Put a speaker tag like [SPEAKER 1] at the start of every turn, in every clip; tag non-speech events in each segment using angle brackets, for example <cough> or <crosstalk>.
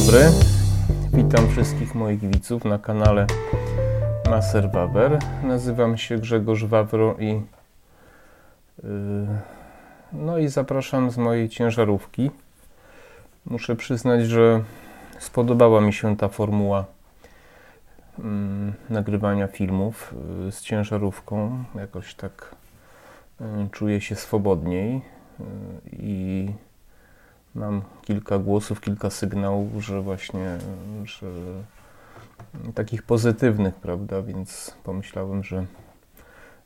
[SPEAKER 1] dobry. Witam wszystkich moich widzów na kanale Maser Wawer. Nazywam się Grzegorz Wawro i yy, no i zapraszam z mojej ciężarówki. Muszę przyznać, że spodobała mi się ta formuła yy, nagrywania filmów yy, z ciężarówką. Jakoś tak yy, czuję się swobodniej i mam kilka głosów, kilka sygnałów, że właśnie, że takich pozytywnych, prawda, więc pomyślałem, że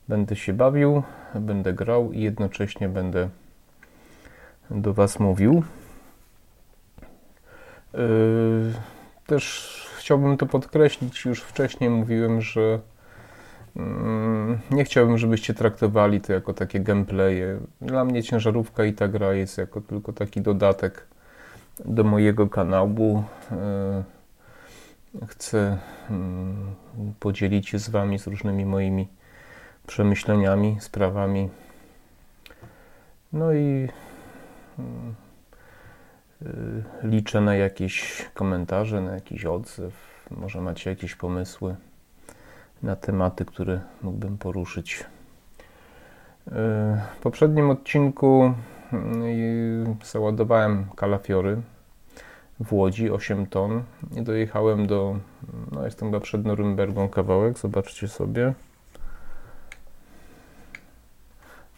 [SPEAKER 1] będę się bawił, będę grał i jednocześnie będę do Was mówił. Yy, też chciałbym to podkreślić, już wcześniej mówiłem, że nie chciałbym, żebyście traktowali to jako takie gameplaye. Dla mnie ciężarówka i ta gra jest jako tylko taki dodatek do mojego kanału. Yy, chcę mm, podzielić się z Wami z różnymi moimi przemyśleniami, sprawami. No i yy, liczę na jakieś komentarze, na jakiś odzew. Może macie jakieś pomysły na tematy, które mógłbym poruszyć. W poprzednim odcinku załadowałem kalafiory w Łodzi 8 ton i dojechałem do, no jestem chyba przed Norymbergą kawałek, zobaczcie sobie.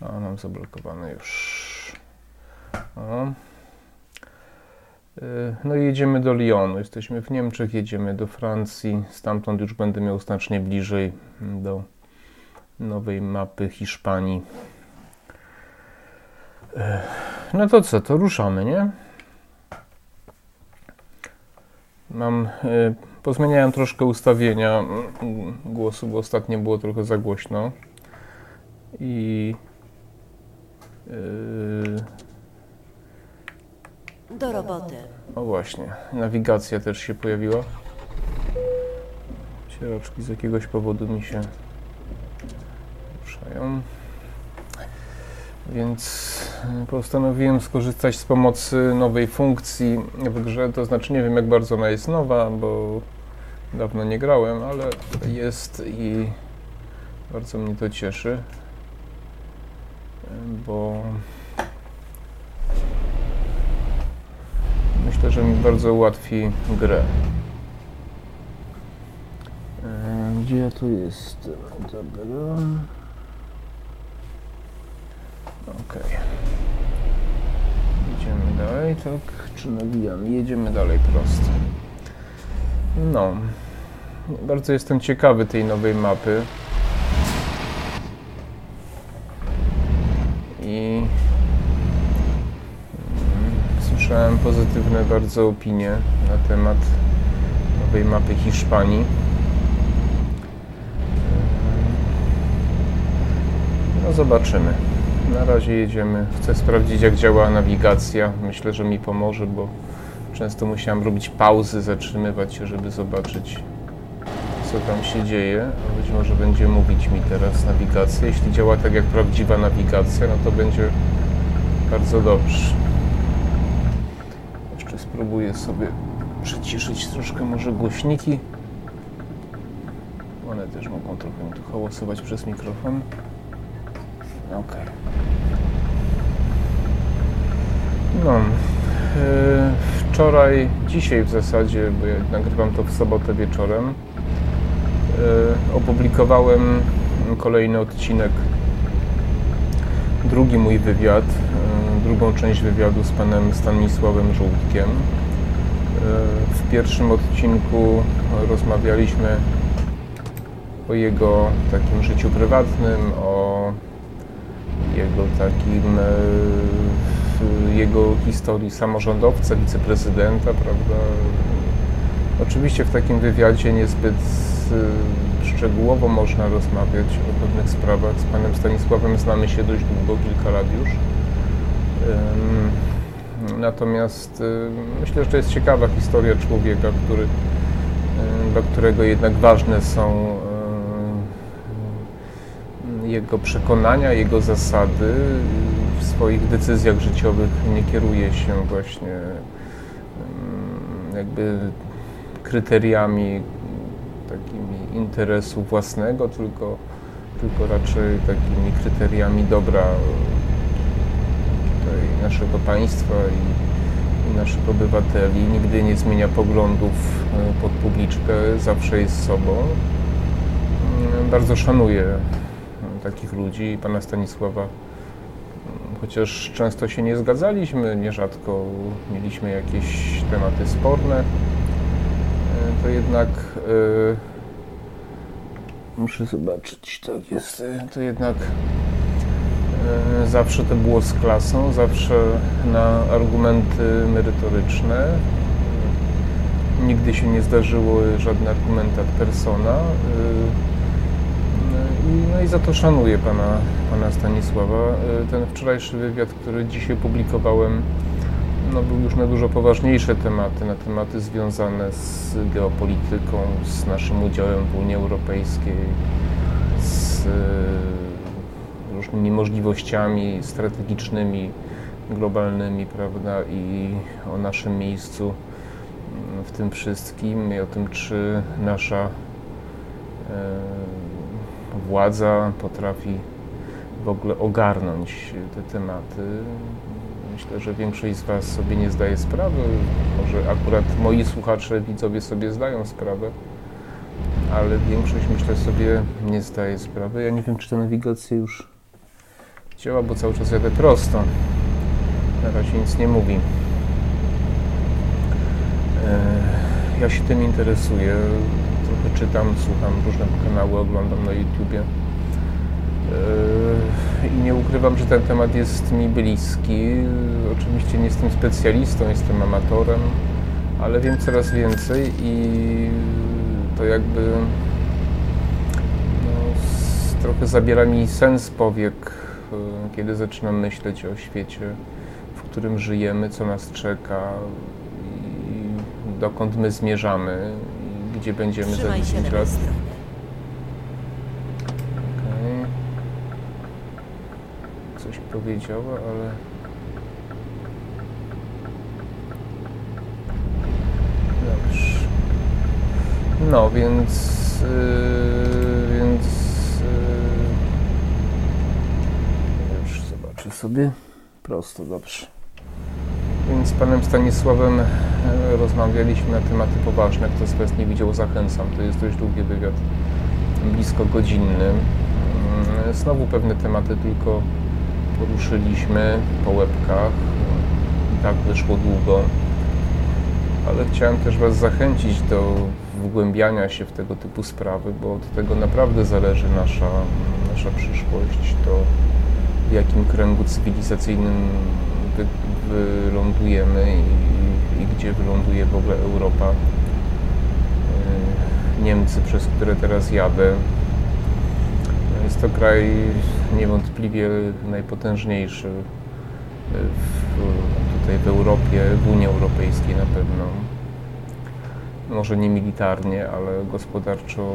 [SPEAKER 1] A, mam zablokowane już. O. No i jedziemy do Lyonu. Jesteśmy w Niemczech, jedziemy do Francji. Stamtąd już będę miał znacznie bliżej do nowej mapy Hiszpanii. No to co, to ruszamy, nie? Mam, pozmieniałem troszkę ustawienia głosu, bo ostatnio było trochę za głośno. I
[SPEAKER 2] Do roboty.
[SPEAKER 1] O właśnie, nawigacja też się pojawiła. Cieraczki z jakiegoś powodu mi się ruszają. Więc postanowiłem skorzystać z pomocy nowej funkcji w grze. To znaczy nie wiem jak bardzo ona jest nowa, bo dawno nie grałem, ale jest i bardzo mnie to cieszy, bo myślę, że mi bardzo ułatwi grę. E, Gdzie ja tu jestem? Dobra. Okej. Idziemy dalej, tak? Czy nawijamy? Jedziemy dalej prosto. No. Bardzo jestem ciekawy tej nowej mapy. Pozytywne bardzo opinie na temat nowej mapy Hiszpanii. No zobaczymy. Na razie jedziemy. Chcę sprawdzić jak działa nawigacja. Myślę, że mi pomoże, bo często musiałem robić pauzy, zatrzymywać się, żeby zobaczyć co tam się dzieje. Być może będzie mówić mi teraz nawigacja. Jeśli działa tak jak prawdziwa nawigacja, no to będzie bardzo dobrze. Spróbuję sobie przyciszyć troszkę może głośniki. One też mogą trochę mi tu hałasować przez mikrofon. Ok. No. Yy, wczoraj, dzisiaj w zasadzie, bo ja nagrywam to w sobotę wieczorem, yy, opublikowałem kolejny odcinek, drugi mój wywiad, yy, drugą część wywiadu z panem Stanisławem Żółtkiem. W pierwszym odcinku rozmawialiśmy o jego takim życiu prywatnym, o jego takim jego historii samorządowca, wiceprezydenta, prawda? Oczywiście w takim wywiadzie niezbyt szczegółowo można rozmawiać o pewnych sprawach. Z panem Stanisławem znamy się dość długo, kilka lat już. Natomiast myślę, że to jest ciekawa historia człowieka, który, dla którego jednak ważne są jego przekonania, jego zasady. W swoich decyzjach życiowych nie kieruje się właśnie jakby kryteriami takimi interesu własnego, tylko, tylko raczej takimi kryteriami dobra naszego państwa i, i naszych obywateli. Nigdy nie zmienia poglądów e, pod publiczkę, zawsze jest sobą. Mm, bardzo szanuję takich ludzi, pana Stanisława mm, chociaż często się nie zgadzaliśmy, nierzadko mieliśmy jakieś tematy sporne, e, to jednak yy, muszę zobaczyć, tak jest, to jednak zawsze to było z klasą, zawsze na argumenty merytoryczne. Nigdy się nie zdarzyło żadny argument ad persona. Yy, no i za to szanuję pana, pana Stanisława. E, ten wczorajszy wywiad, który dzisiaj publikowałem, no był już na dużo poważniejsze tematy, na tematy związane z geopolityką, z naszym udziałem w Unii Europejskiej, z e, różnymi możliwościami strategicznymi, globalnymi, prawda, i o naszym miejscu w tym wszystkim i o tym, czy nasza e, władza potrafi w ogóle ogarnąć te tematy. Myślę, że większość z Was sobie nie zdaje sprawy. Może akurat moi słuchacze, widzowie sobie zdają sprawę, ale większość myślę sobie nie zdaje sprawy. Ja nie wiem, czy ta nawigacja już działa, bo cały czas jadę prosto. Na razie nic nie mówi. E, ja się tym interesuję trochę czytam, słucham różne kanały, oglądam na YouTubie. Yy, I nie ukrywam, że ten temat jest mi bliski. Oczywiście nie jestem specjalistą, jestem amatorem, ale wiem coraz więcej i to jakby no, trochę zabiera mi sens powiek, kiedy zaczynam myśleć o świecie, w którym żyjemy, co nas czeka i dokąd my zmierzamy gdzie będziemy za 10 lat. Okay. Coś powiedziała, ale... Dobrze. No, więc... Yy, więc... Yy, już zobaczę sobie. Prosto, dobrze. Więc z panem Stanisławem e, rozmawialiśmy na tematy poważne. Kto z Was nie widział, zachęcam. To jest dość długi wywiad, blisko godzinny. Mm, znowu pewne tematy tylko poruszyliśmy po łebkach. I tak wyszło długo. Ale chciałem też Was zachęcić do wgłębiania się w tego typu sprawy, bo od tego naprawdę zależy nasza, nasza przyszłość. To w jakim kręgu cywilizacyjnym wy, wylądujemy i, i, gdzie wyląduje w ogóle Europa. E, Niemcy, przez które teraz jadę. Jest to kraj niewątpliwie najpotężniejszy w, tutaj w Europie, w Unii Europejskiej na pewno. Może nie militarnie, ale gospodarczo,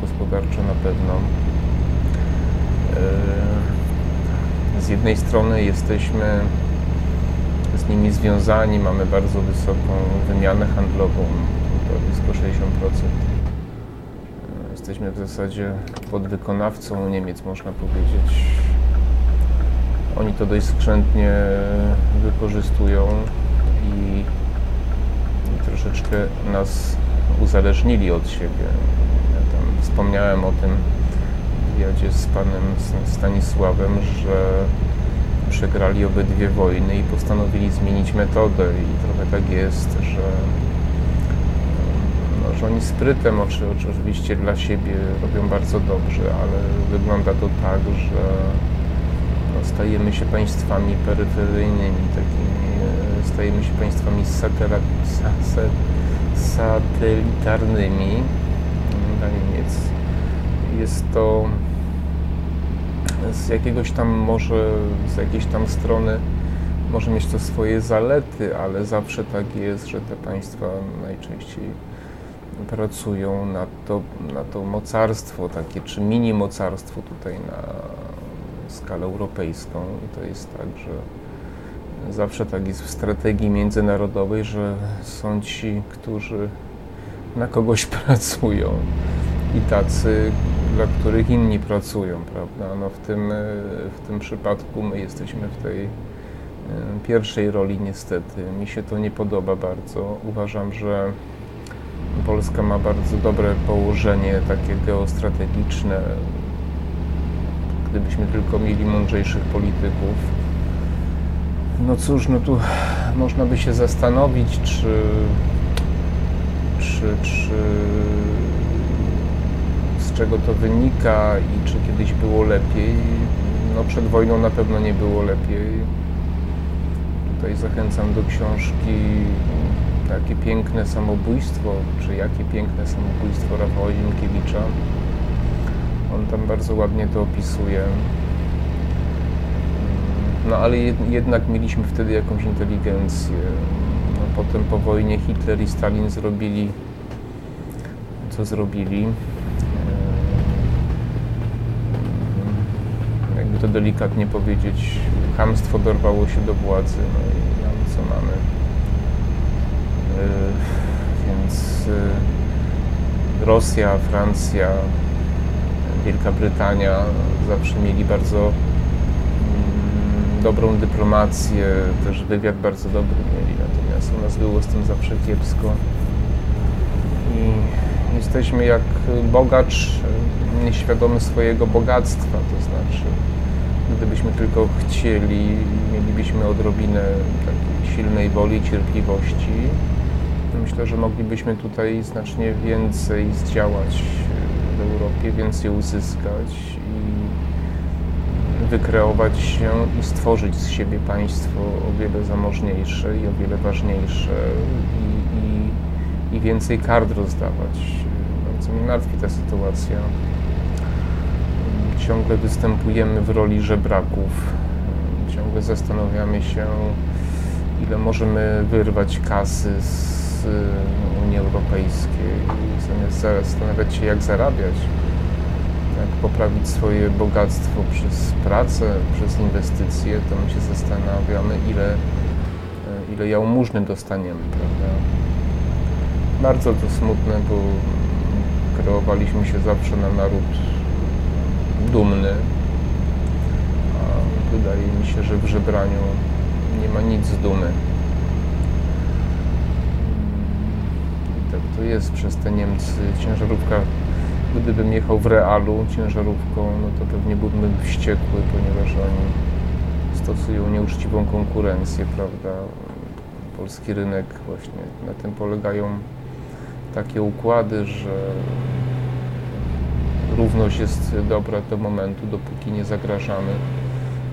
[SPEAKER 1] gospodarczo na pewno. E, z jednej strony jesteśmy z nimi związani, mamy bardzo wysoką wymianę handlową, to blisko 60%. Jesteśmy w zasadzie podwykonawcą Niemiec, można powiedzieć. Oni to dość skrzętnie wykorzystują i, i troszeczkę nas uzależnili od siebie. Ja tam wspomniałem o tym wywiadzie z panem Stanisławem, że przegrali obydwie wojny i postanowili zmienić metodę i trochę tak jest, że, no, że oni sprytem oczy, oczywiście dla siebie robią bardzo dobrze, ale wygląda to tak, że no, stajemy się państwami peryferyjnymi, takimi, e, stajemy się państwami satelitarnymi dla Niemiec. Jest to z jakiegoś tam może, z jakiejś tam strony może mieć to swoje zalety, ale zawsze tak jest, że te państwa najczęściej pracują na to, na to mocarstwo takie, czy mini mocarstwo tutaj na skalę europejską. I to jest tak, że Zawsze tak jest w strategii międzynarodowej, że są ci, którzy na kogoś <laughs> pracują. I tacy, dla których inni pracują, prawda? No w, tym, w tym przypadku my jesteśmy w tej pierwszej roli niestety. Mi się to nie podoba bardzo. Uważam, że Polska ma bardzo dobre położenie takie geostrategiczne. Gdybyśmy tylko mieli mądrzejszych polityków. No cóż, no tu można by się zastanowić, czy, czy, czy czego to wynika i czy kiedyś było lepiej. No przed wojną na pewno nie było lepiej. Tutaj zachęcam do książki takie piękne samobójstwo, czy jakie piękne samobójstwo Rafała Ziemkiewicza. On tam bardzo ładnie to opisuje. No ale jednak mieliśmy wtedy jakąś inteligencję. No, potem po wojnie Hitler i Stalin zrobili co zrobili. Jakby to delikatnie powiedzieć, hamstwo dorwało się do władzy. No i mamy co mamy. Y, więc y, Rosja, Francja, Wielka Brytania zawsze mieli bardzo mm, dobrą dyplomację, też wywiad bardzo dobry mieli, natomiast u nas było z tym zawsze kiepsko. I jesteśmy jak bogacz nieświadomy swojego bogactwa, to znaczy gdybyśmy tylko chcieli, mielibyśmy odrobinę takiej silnej woli cierpliwości, myślę, że moglibyśmy tutaj znacznie więcej zdziałać w Europie, więcej uzyskać i wykreować się i stworzyć z siebie państwo o wiele zamożniejsze i o wiele ważniejsze i, i, i więcej kart rozdawać. Bardzo mnie martwi ta sytuacja. Ciągle występujemy w roli żebraków. Ciągle zastanawiamy się, ile możemy wyrwać kasy z Unii Europejskiej, zamiast zastanawiać się, jak zarabiać, jak poprawić swoje bogactwo przez pracę, przez inwestycje, to my się zastanawiamy, ile, ile jałmużny dostaniemy, prawda? Bardzo to smutne, bo kreowaliśmy się zawsze na naród dumny, a wydaje mi się, że w żebraniu nie ma nic z dumy. tak to jest przez te Niemcy. Ciężarówka, gdybym jechał w realu ciężarówką, no to pewnie byłbym wściekły, ponieważ oni stosują nieuczciwą konkurencję, prawda? Polski rynek właśnie na tym polegają takie układy, że równość jest dobra do momentu, dopóki nie zagrażamy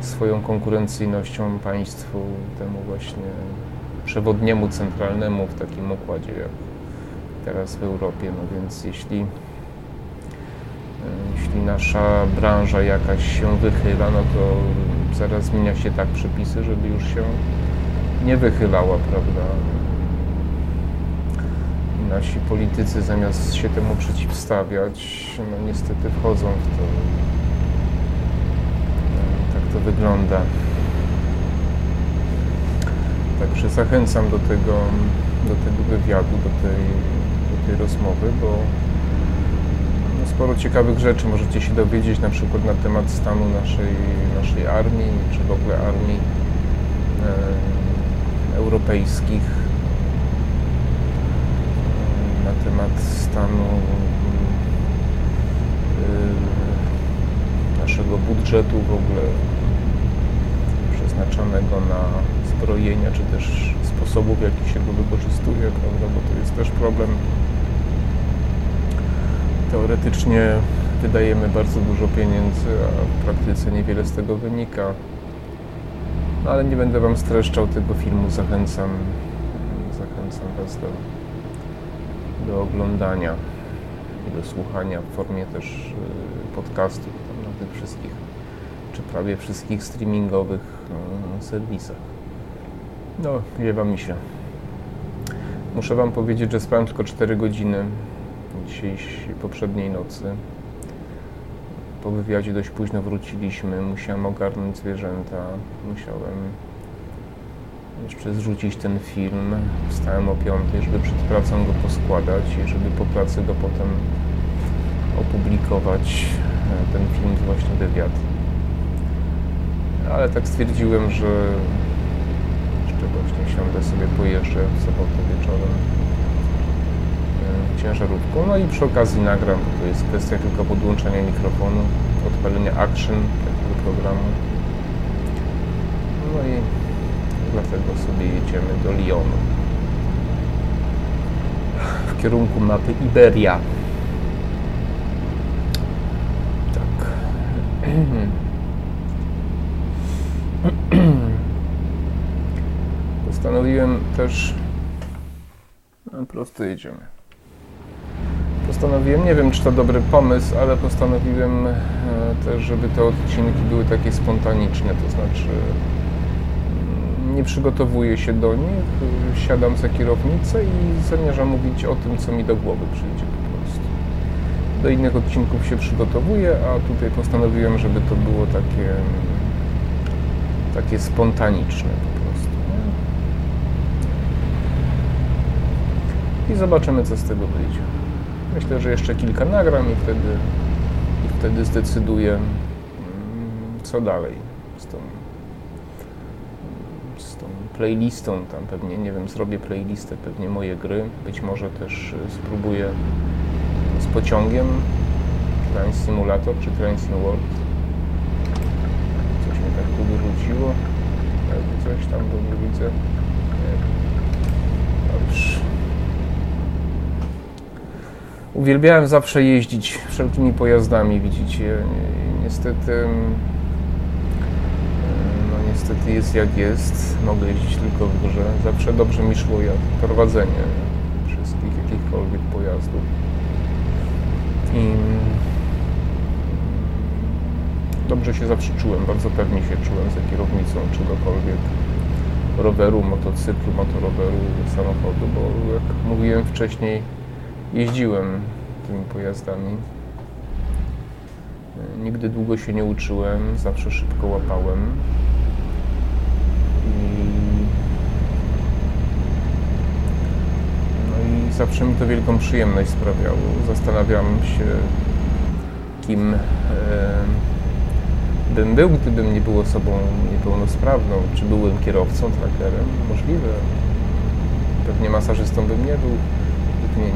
[SPEAKER 1] swoją konkurencyjnością państwu, temu właśnie przewodniemu centralnemu w takim układzie jak teraz w Europie. No więc jeśli, e, jeśli nasza branża jakaś się wychyla, no to zaraz zmienia się tak przepisy, żeby już się nie wychylała, prawda? Nasi politycy zamiast się temu przeciwstawiać, no niestety wchodzą w to. E, tak to wygląda. Także zachęcam do tego, do tego wywiadu, do tej tej rozmowy, bo no, sporo ciekawych rzeczy możecie się dowiedzieć na przykład na temat stanu naszej, naszej armii, czy w ogóle armii e, europejskich, e, na temat stanu e, naszego budżetu w ogóle przeznaczonego na zbrojenia, czy też sposobów, w jaki się go wykorzystuje, prawda, bo to jest też problem. Teoretycznie wydajemy bardzo dużo pieniędzy, a w praktyce niewiele z tego wynika. No ale nie będę Wam streszczał tego filmu, zachęcam, zachęcam Was do, do oglądania i do słuchania w formie też y, podcastów na tych wszystkich, czy prawie wszystkich streamingowych y, serwisach. No, wiewa mi się. Muszę Wam powiedzieć, że spałem tylko 4 godziny dzisiejszej, poprzedniej nocy. Po wywiadzie dość późno wróciliśmy, musiałem ogarnąć zwierzęta, musiałem jeszcze zrzucić ten film. Wstałem o 5, żeby przed pracą go poskładać i żeby po pracy go potem opublikować e, ten film, właśnie wywiad. Ale tak stwierdziłem, że jeszcze właśnie siądę sobie pojeżdżę w sobotę wieczorem e, ciężarówką. No i przy okazji nagram, bo to jest kwestia tylko podłączenia mikrofonu, odpalenia action takiego programu. No i dlatego sobie jedziemy do Lyonu w kierunku mapy Iberia. Tak. <clears throat> Postanowiłem też. No, prosto jedziemy. Postanowiłem, nie wiem czy to dobry pomysł, ale postanowiłem e, też, żeby te odcinki były takie spontaniczne, to znaczy nie przygotowuję się do nich, siadam za kierownicę i zamierzam mówić o tym, co mi do głowy przyjdzie po prostu. Do innych odcinków się przygotowuję, a tutaj postanowiłem, żeby to było takie, takie spontaniczne po prostu. I zobaczymy, co z tego wyjdzie. Myślę, że jeszcze kilka nagram i wtedy, i wtedy zdecyduję, mm, co dalej z tą playlistą. Tam pewnie, nie wiem, zrobię playlistę, pewnie moje gry. Być może też y, spróbuję z pociągiem Train Simulator czy Train Sim World. Coś mnie tak tu wyrzuciło. Coś tam, bo nie widzę. Dobrze. Uwielbiałem zawsze jeździć wszelkimi pojazdami, widzicie. Niestety, no niestety jest jak jest. Mogę jeździć tylko w górze. Zawsze dobrze mi szło jak prowadzenie wszystkich jakichkolwiek pojazdów. I dobrze się zawsze czułem, bardzo pewnie się czułem za kierownicą czegokolwiek roweru, motocyklu, motoroweru, samochodu, bo jak mówiłem wcześniej, jeździłem tymi pojazdami. Nigdy długo się nie uczyłem, zawsze szybko łapałem. No i zawsze mi to wielką przyjemność sprawiało. Zastanawiam się, kim e, bym był, gdybym nie był osobą niepełnosprawną. Czy byłem kierowcą, trackerem? Możliwe. Pewnie masażystą bym nie był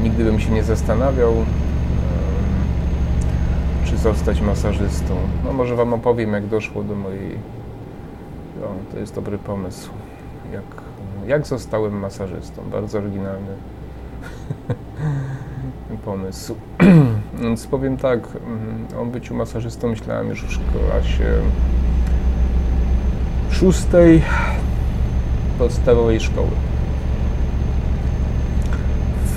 [SPEAKER 1] nigdy bym się nie zastanawiał, czy zostać masażystą. No może Wam opowiem, jak doszło do mojej... To jest dobry pomysł. Jak, jak zostałem masażystą. Bardzo oryginalny <laughs> pomysł. <clears throat> Więc powiem tak, mm, o byciu masażystą myślałem już w klasie szóstej podstawowej szkoły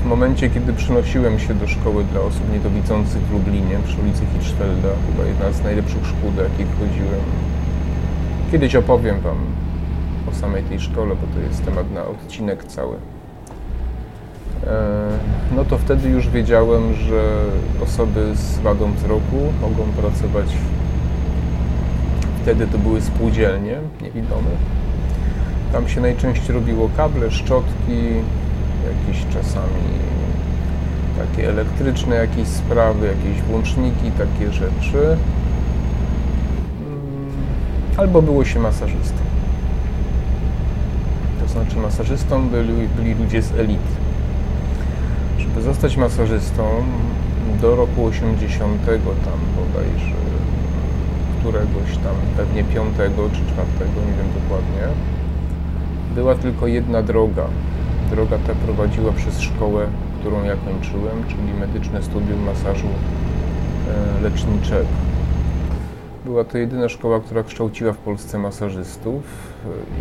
[SPEAKER 1] w momencie, kiedy przenosiłem się do szkoły dla osób niedowidzących w Lublinie przy ulicy Hirschfelda, chyba jedna z najlepszych szkół, do jakich chodziłem. Kiedyś opowiem Wam o samej tej szkole, bo to jest temat na odcinek cały. E, no to wtedy już wiedziałem, że osoby z wadą wzroku mogą pracować. Wtedy to były spółdzielnie niewidomych. Tam się najczęściej robiło kable, szczotki, jakieś czasami takie elektryczne jakieś sprawy, jakieś włączniki, takie rzeczy. Albo było się masażystą. To znaczy masażystą byli, byli ludzie z elity. Żeby zostać masażystą do roku 80 tam bodajże któregoś tam, pewnie 5 czy 4, nie wiem dokładnie, była tylko jedna droga Droga ta prowadziła przez szkołę, którą ja kończyłem, czyli medyczne studium masażu e, leczniczego. Była to jedyna szkoła, która kształciła w Polsce masażystów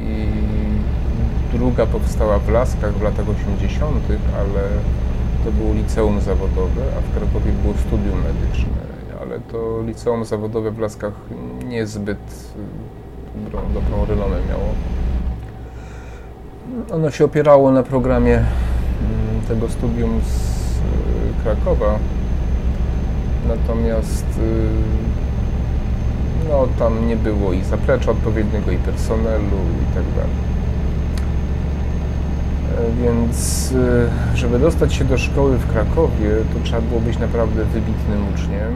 [SPEAKER 1] i druga powstała w Laskach w latach 80., ale to było liceum zawodowe, a w Krakowie było studium medyczne. Ale to liceum zawodowe w Laskach niezbyt dobrą, dobrą renomę miało. Ono się opierało na programie mm, tego studium z y, Krakowa. Natomiast y, no, tam nie było i zaplecza odpowiedniego, i personelu, i tak dalej. Więc e, żeby dostać się do szkoły w Krakowie, to trzeba było być naprawdę wybitnym uczniem.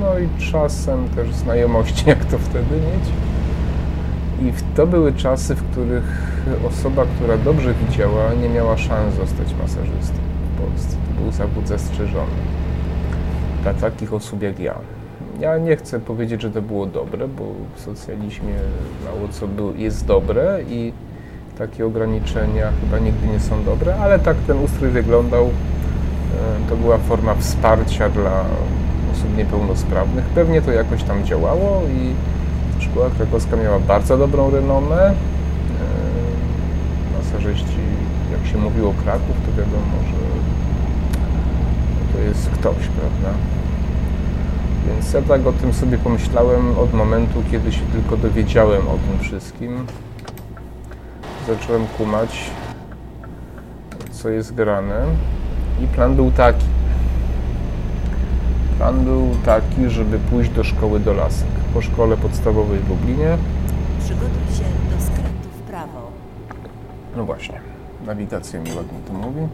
[SPEAKER 1] No i czasem też znajomości, jak to wtedy mieć. I to były czasy, w których osoba, która dobrze widziała, nie miała szans zostać masażystą w Polsce. To był zawód zastrzeżony dla takich osób jak ja. Ja nie chcę powiedzieć, że to było dobre, bo w socjalizmie mało co był, jest dobre i takie ograniczenia chyba nigdy nie są dobre, ale tak ten ustrój wyglądał. E, to była forma wsparcia dla osób niepełnosprawnych. Pewnie to jakoś tam działało i szkoła krakowska miała bardzo dobrą renomę. E, masażyści, jak się mówiło Kraków, to wiadomo, że to jest ktoś, prawda? Więc ja tak o tym sobie pomyślałem od momentu, kiedy się tylko dowiedziałem o tym wszystkim. Zacząłem kumać, co jest grane. I plan był taki. Plan był taki, żeby pójść do szkoły do lasek. Po szkole podstawowej w Lublinie.
[SPEAKER 2] Przygotuj się do skrętu w prawo.
[SPEAKER 1] No właśnie, nawigacja mi ładnie to mówi.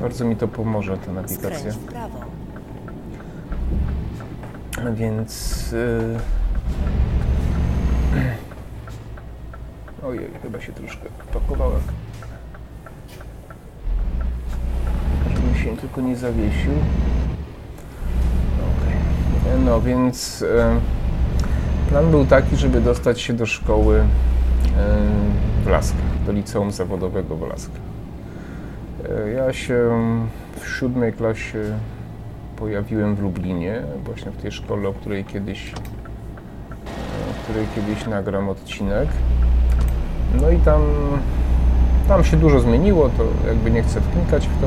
[SPEAKER 1] Bardzo mi to pomoże, ta nawigacja.
[SPEAKER 2] Skręć w prawo.
[SPEAKER 1] Więc. Yy... <clears throat> Ojej, chyba się troszkę wpakowałem. Żebym się tylko nie zawiesił. Okej. No więc yy, plan był taki, żeby dostać się do szkoły yy, w Laskach, do liceum zawodowego w Laskach. Yy, Ja się w siódmej klasie pojawiłem w Lublinie, właśnie w tej szkole, o której kiedyś, o której kiedyś nagram odcinek. No i tam, tam się dużo zmieniło, to jakby nie chcę wnikać w to.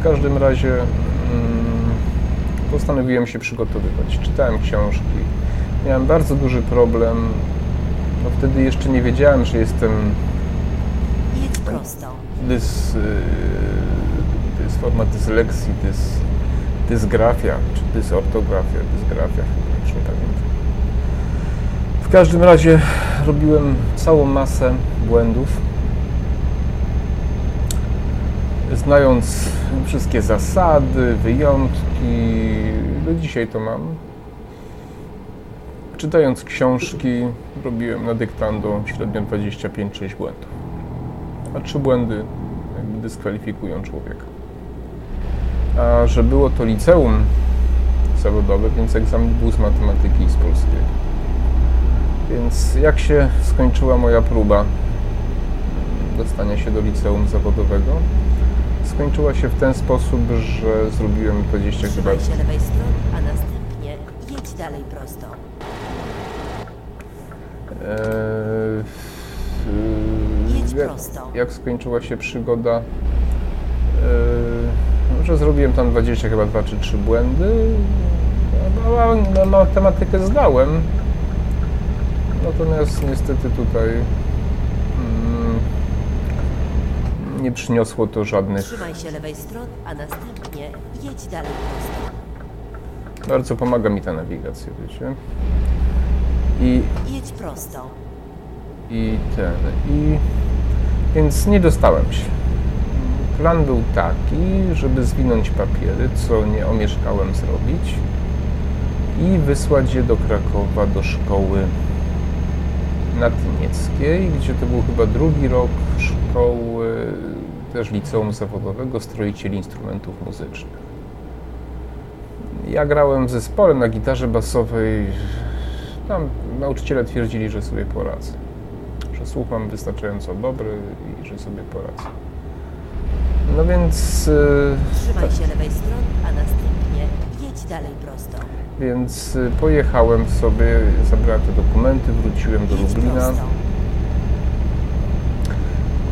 [SPEAKER 1] W każdym razie mm, postanowiłem się przygotowywać. Czytałem książki. Miałem bardzo duży problem. No wtedy jeszcze nie wiedziałem, że jestem dys, y, to jest forma dyslekcji, dys, dysgrafia, czy dysortografia, dysgrafia, chyba, już nie pamiętam. W każdym razie robiłem całą masę błędów. Znając wszystkie zasady, wyjątki, do dzisiaj to mam. Czytając książki, robiłem na dyktando średnio 25-6 błędów. A trzy błędy dyskwalifikują człowieka. A że było to liceum zawodowe, więc egzamin był z matematyki i z polskiego. Więc jak się skończyła moja próba dostania się do liceum zawodowego, skończyła się w ten sposób, że zrobiłem 20 chyba
[SPEAKER 2] się lewej strony, a następnie jedź dalej prosto.
[SPEAKER 1] Eee,
[SPEAKER 2] Jedź
[SPEAKER 1] jak-
[SPEAKER 2] prosto.
[SPEAKER 1] Jak skończyła się przygoda, eee, że zrobiłem tam 20 chyba 2 czy 3 błędy, no, na matematykę zdałem. Natomiast niestety tutaj mm, nie przyniosło to żadnych.
[SPEAKER 2] Trzymaj się lewej strony, a następnie jedź dalej prosto.
[SPEAKER 1] Bardzo pomaga mi ta nawigacja, wiecie. I
[SPEAKER 2] Jedź prosto.
[SPEAKER 1] i ten. I więc nie dostałem się. Plan był taki, żeby zwinąć papiery, co nie omieszkałem zrobić i wysłać je do Krakowa do szkoły natynieckiej, gdzie to był chyba drugi rok szkoły, też liceum zawodowego stroicieli instrumentów muzycznych. Ja grałem w zespole na gitarze basowej. Tam nauczyciele twierdzili, że sobie poradzę. Że słuch mam wystarczająco dobry i że sobie poradzę. No więc, y,
[SPEAKER 2] Trzymaj się lewej strony, a następnie jedź dalej prosto.
[SPEAKER 1] więc y, pojechałem sobie, zabrałem te dokumenty, wróciłem do
[SPEAKER 2] Jedź
[SPEAKER 1] Lublina.
[SPEAKER 2] prosto.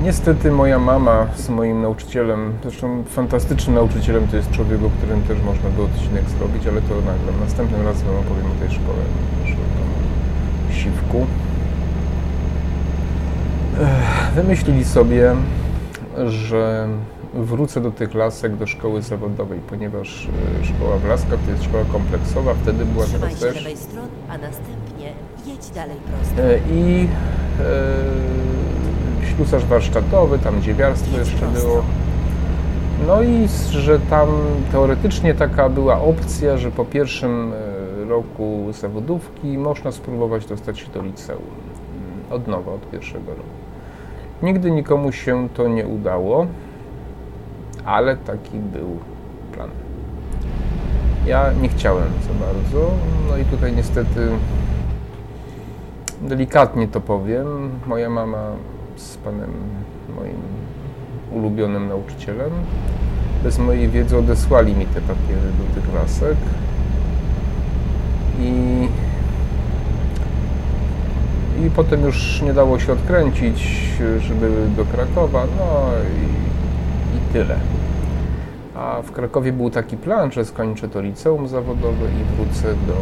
[SPEAKER 1] Niestety moja mama z moim nauczycielem, zresztą fantastycznym nauczycielem, to jest człowiek, o którym też można by odcinek zrobić, ale to nagram. Następnym razem wam opowiem o tej szkole, tam siwku. Wymyślili sobie, że wrócę do tych lasek do szkoły zawodowej, ponieważ e, szkoła w Laskach to jest szkoła kompleksowa, wtedy była
[SPEAKER 2] Trzymaj
[SPEAKER 1] teraz też.
[SPEAKER 2] lewej strony, a następnie jedź dalej prosto.
[SPEAKER 1] E, I e, ślusarz warsztatowy, tam dziewiarstwo jeszcze było. No i że tam teoretycznie taka była opcja, że po pierwszym e, roku zawodówki można spróbować dostać się do liceum. Mm, Od nowa, od pierwszego roku. Nigdy nikomu się to nie udało, ale taki był plan. Ja nie chciałem za bardzo, no i tutaj niestety delikatnie to powiem, moja mama z panem moim ulubionym nauczycielem bez mojej wiedzy odesłali mi te papiery do tych lasek. I i potem już nie dało się odkręcić, żeby do Krakowa, no i, i tyle. A w Krakowie był taki plan, że skończę to liceum zawodowe i wrócę do. e,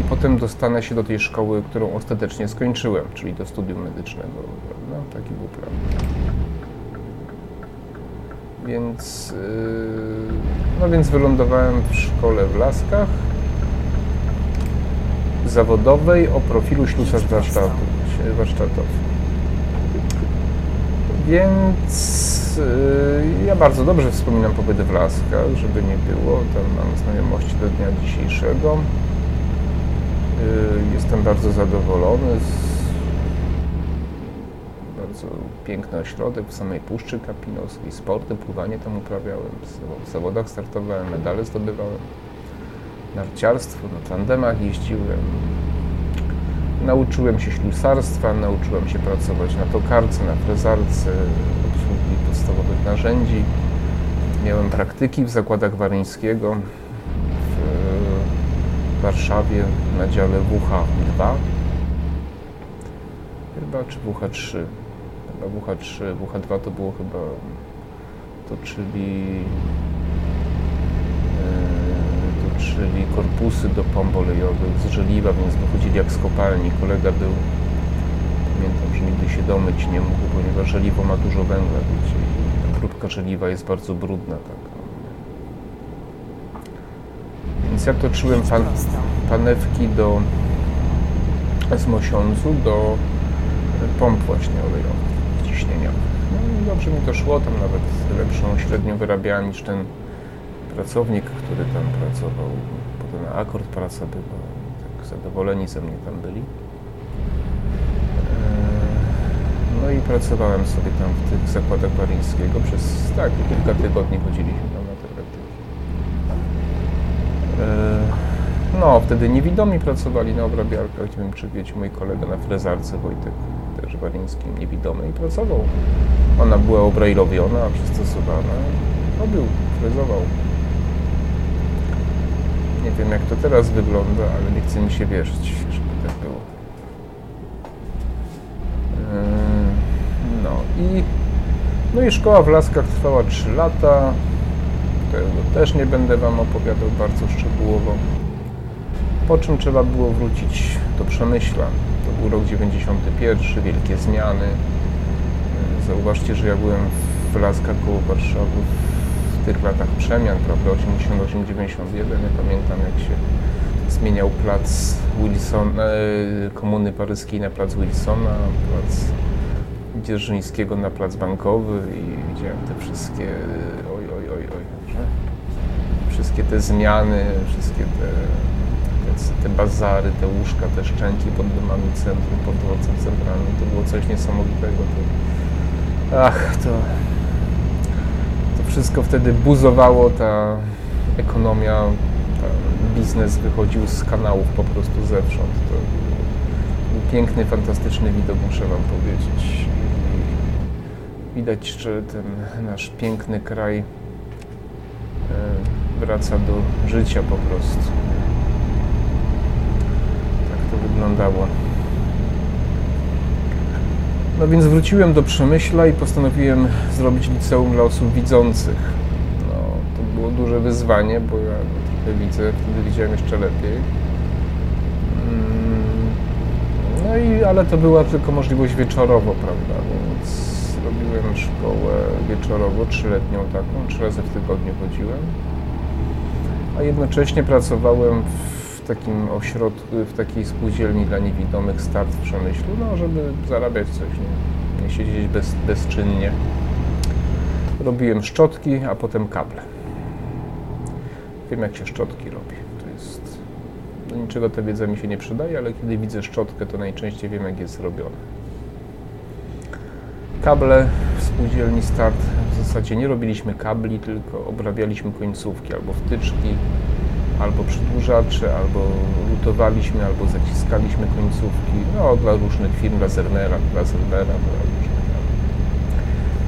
[SPEAKER 1] I potem dostanę się do tej szkoły, którą ostatecznie skończyłem, czyli do studium medycznego. Prawda? Taki był plan. Więc, yy, no więc wylądowałem w szkole w Laskach zawodowej o profilu ślusarz warsztatowy. Więc yy, ja bardzo dobrze wspominam pobyt w Laskach, żeby nie było. Tam mam znajomości do dnia dzisiejszego. Yy, jestem bardzo zadowolony. Z, bardzo piękny ośrodek w samej Puszczy Kapinowskiej. Sporty, pływanie tam uprawiałem. W zawodach startowałem, medale zdobywałem narciarstwo, na tandemach jeździłem. Nauczyłem się ślusarstwa, nauczyłem się pracować na tokarce, na frezarce, obsługi podstawowych narzędzi. Miałem praktyki w zakładach Waryńskiego w Warszawie na dziale WH2 chyba, czy WH3. Chyba WH3, WH2 to było chyba to czyli czyli korpusy do pomp olejowych z żeliwa, więc wychodzili jak z kopalni. Kolega był, pamiętam, że nigdy się domyć nie mógł, ponieważ żeliwo ma dużo węgla, wiecie, i ta próbka żeliwa jest bardzo brudna. Tak. Więc ja toczyłem pan, panewki do z Mosiądzu do pomp właśnie olejowych, ciśnieniowych. No i dobrze mi to szło, tam nawet lepszą średnią wyrabiałem niż ten pracownik, który tam pracował, potem akord praca była, tak zadowoleni ze mnie tam byli. Eee, No i pracowałem sobie tam w tych zakładach Waryńskiego przez tak, kilka tygodni chodziliśmy tam na te praktyki. Eee, No, wtedy niewidomi pracowali na obrabiarkach, nie wiem czy wiecie, mój kolega na frezarce Wojtek, też waryńskim, niewidomy i pracował. Ona była obrejlowiona, przystosowana, robił, frezował. Nie wiem jak to teraz wygląda, ale nie chce mi się wierzyć, żeby tak było. Eee, No i, no i szkoła w Laskach trwała 3 lata. Też nie będę Wam opowiadał bardzo szczegółowo. Po czym trzeba było wrócić do Przemyśla. To był rok 91, wielkie zmiany. Eee, Zauważcie, że ja byłem w Laskach koło Warszawy tych latach przemian, prawda, 88-91. Ja pamiętam, jak się zmieniał plac Wilson, e, Komuny Paryskiej na plac Wilsona, plac Dzierżyńskiego na plac Bankowy i widziałem te wszystkie, e, oj, oj, oj, oj, że wszystkie te zmiany, wszystkie te, te, bazary, te łóżka, te szczęki pod domami centrum, pod dworcem centralnym, to było coś niesamowitego. To, ach, to wszystko wtedy buzowało, ta ekonomia, ta biznes wychodził z kanałów po prostu zewsząd. To był piękny, fantastyczny widok, muszę Wam powiedzieć. Widać, że ten nasz piękny kraj e, wraca do życia po prostu. Tak to wyglądało. No więc wróciłem do Przemyśla i postanowiłem zrobić liceum dla osób widzących. No, to było duże wyzwanie, bo ja trochę widzę, wtedy widziałem jeszcze lepiej. Mm, No i, ale to była tylko możliwość wieczorowo, prawda, więc robiłem szkołę wieczorowo, trzyletnią taką, trzy razy w tygodniu chodziłem. A jednocześnie pracowałem w takim ośrodku, w takiej spółdzielni dla niewidomych start w Przemyślu, no żeby zarabiać coś, nie, nie siedzieć bez, bezczynnie. Robiłem szczotki, a potem kable. Wiem jak się szczotki robi. To jest... Do niczego ta wiedza mi się nie przydaje, ale kiedy widzę szczotkę, to najczęściej wiem jak jest robione. Kable w spółdzielni Start w zasadzie nie robiliśmy kabli, tylko obrabialiśmy końcówki albo wtyczki, albo przedłużacze, albo lutowaliśmy, albo zaciskaliśmy końcówki, no dla różnych firm, dla Zernera, dla Zernera, dla różnych.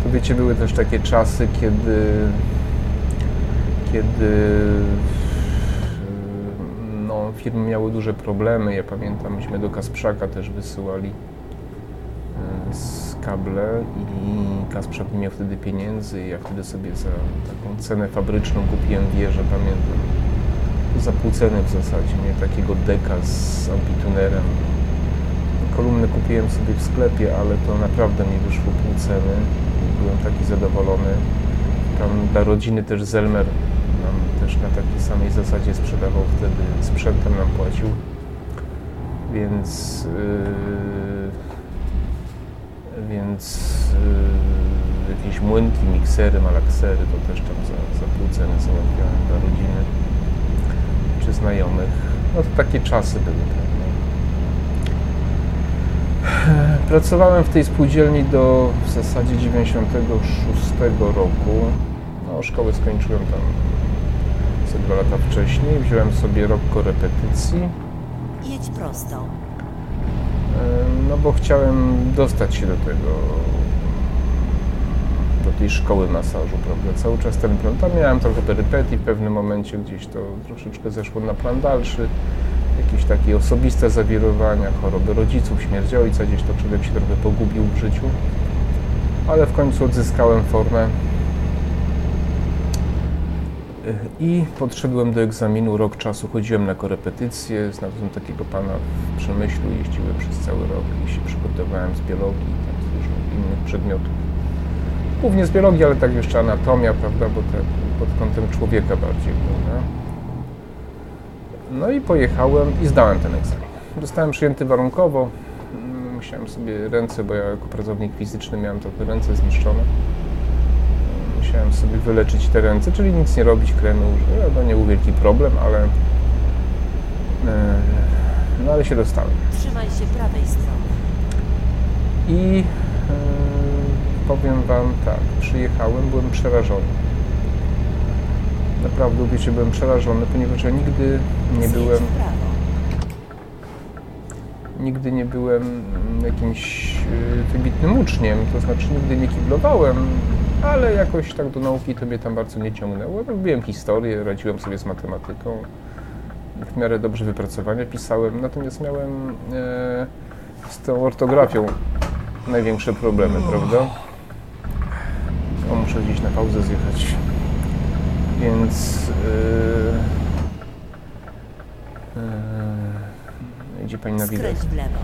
[SPEAKER 1] To wiecie, były też takie czasy, kiedy kiedy no, firmy miały duże problemy. Ja pamiętam, myśmy do Kasprzaka też wysyłali e, z kable i Kasprzak nie miał wtedy pieniędzy. Ja wtedy sobie za taką cenę fabryczną kupiłem wieżę, pamiętam. Za w zasadzie, nie takiego deka z ambitunerem. Kolumny kupiłem sobie w sklepie, ale to naprawdę mi wyszło pół ceny. Byłem taki zadowolony. Tam dla rodziny też Zelmer nam też na takiej samej zasadzie sprzedawał wtedy, sprzętem nam płacił. Więc yy, więc yy, jakieś młynki, miksery, malaksery to też tam za, za pół ceny załatwiałem dla rodziny znajomych. No to takie czasy były pewnie. Pracowałem w tej spółdzielni do w zasadzie 96 roku. No, szkołę skończyłem tam ze dwa lata wcześniej. Wziąłem sobie rok korepetycji,
[SPEAKER 2] Jedź prosto.
[SPEAKER 1] no bo chciałem dostać się do tego, tej szkoły masażu, prawda? Cały czas ten plan. Tam miałem trochę perypetii w pewnym momencie, gdzieś to troszeczkę zeszło na plan dalszy. Jakieś takie osobiste zawirowania, choroby rodziców, śmierć ojca, gdzieś to człowiek się trochę pogubił w życiu. Ale w końcu odzyskałem formę i podszedłem do egzaminu. Rok czasu chodziłem na korepetycje. Znalazłem takiego pana w Przemyślu. Jeździłem przez cały rok i się przygotowałem z biologii tam z różnych innych przedmiotów. Głównie z biologii, ale tak jeszcze anatomia, prawda, bo tak pod kątem człowieka bardziej, prawda. No i pojechałem i zdałem ten egzamin. Zostałem przyjęty warunkowo. Mm, Musiałem sobie ręce, bo ja jako pracownik fizyczny miałem trochę ręce zniszczone musiałem sobie wyleczyć te ręce, czyli nic nie robić, kremy użyć. To nie był wielki problem, ale e, no ale się dostałem.
[SPEAKER 2] Trzymaj się prawej strony.
[SPEAKER 1] I e, powiem Wam tak, przyjechałem, byłem przerażony. Naprawdę, wiecie, byłem przerażony, ponieważ ja nigdy nie byłem, nigdy nie byłem jakimś e, wybitnym uczniem, to znaczy nigdy nie kiblowałem, ale jakoś tak do nauki to mnie tam bardzo nie ciągnęło. Lubiłem historię, radziłem sobie z matematyką, w miarę dobrze wypracowania pisałem, natomiast miałem e, z tą ortografią największe problemy, prawda? Muszę gdzieś na pauzę zjechać. Więc... E, e, idzie Pani
[SPEAKER 2] w lewo.
[SPEAKER 1] w lewo.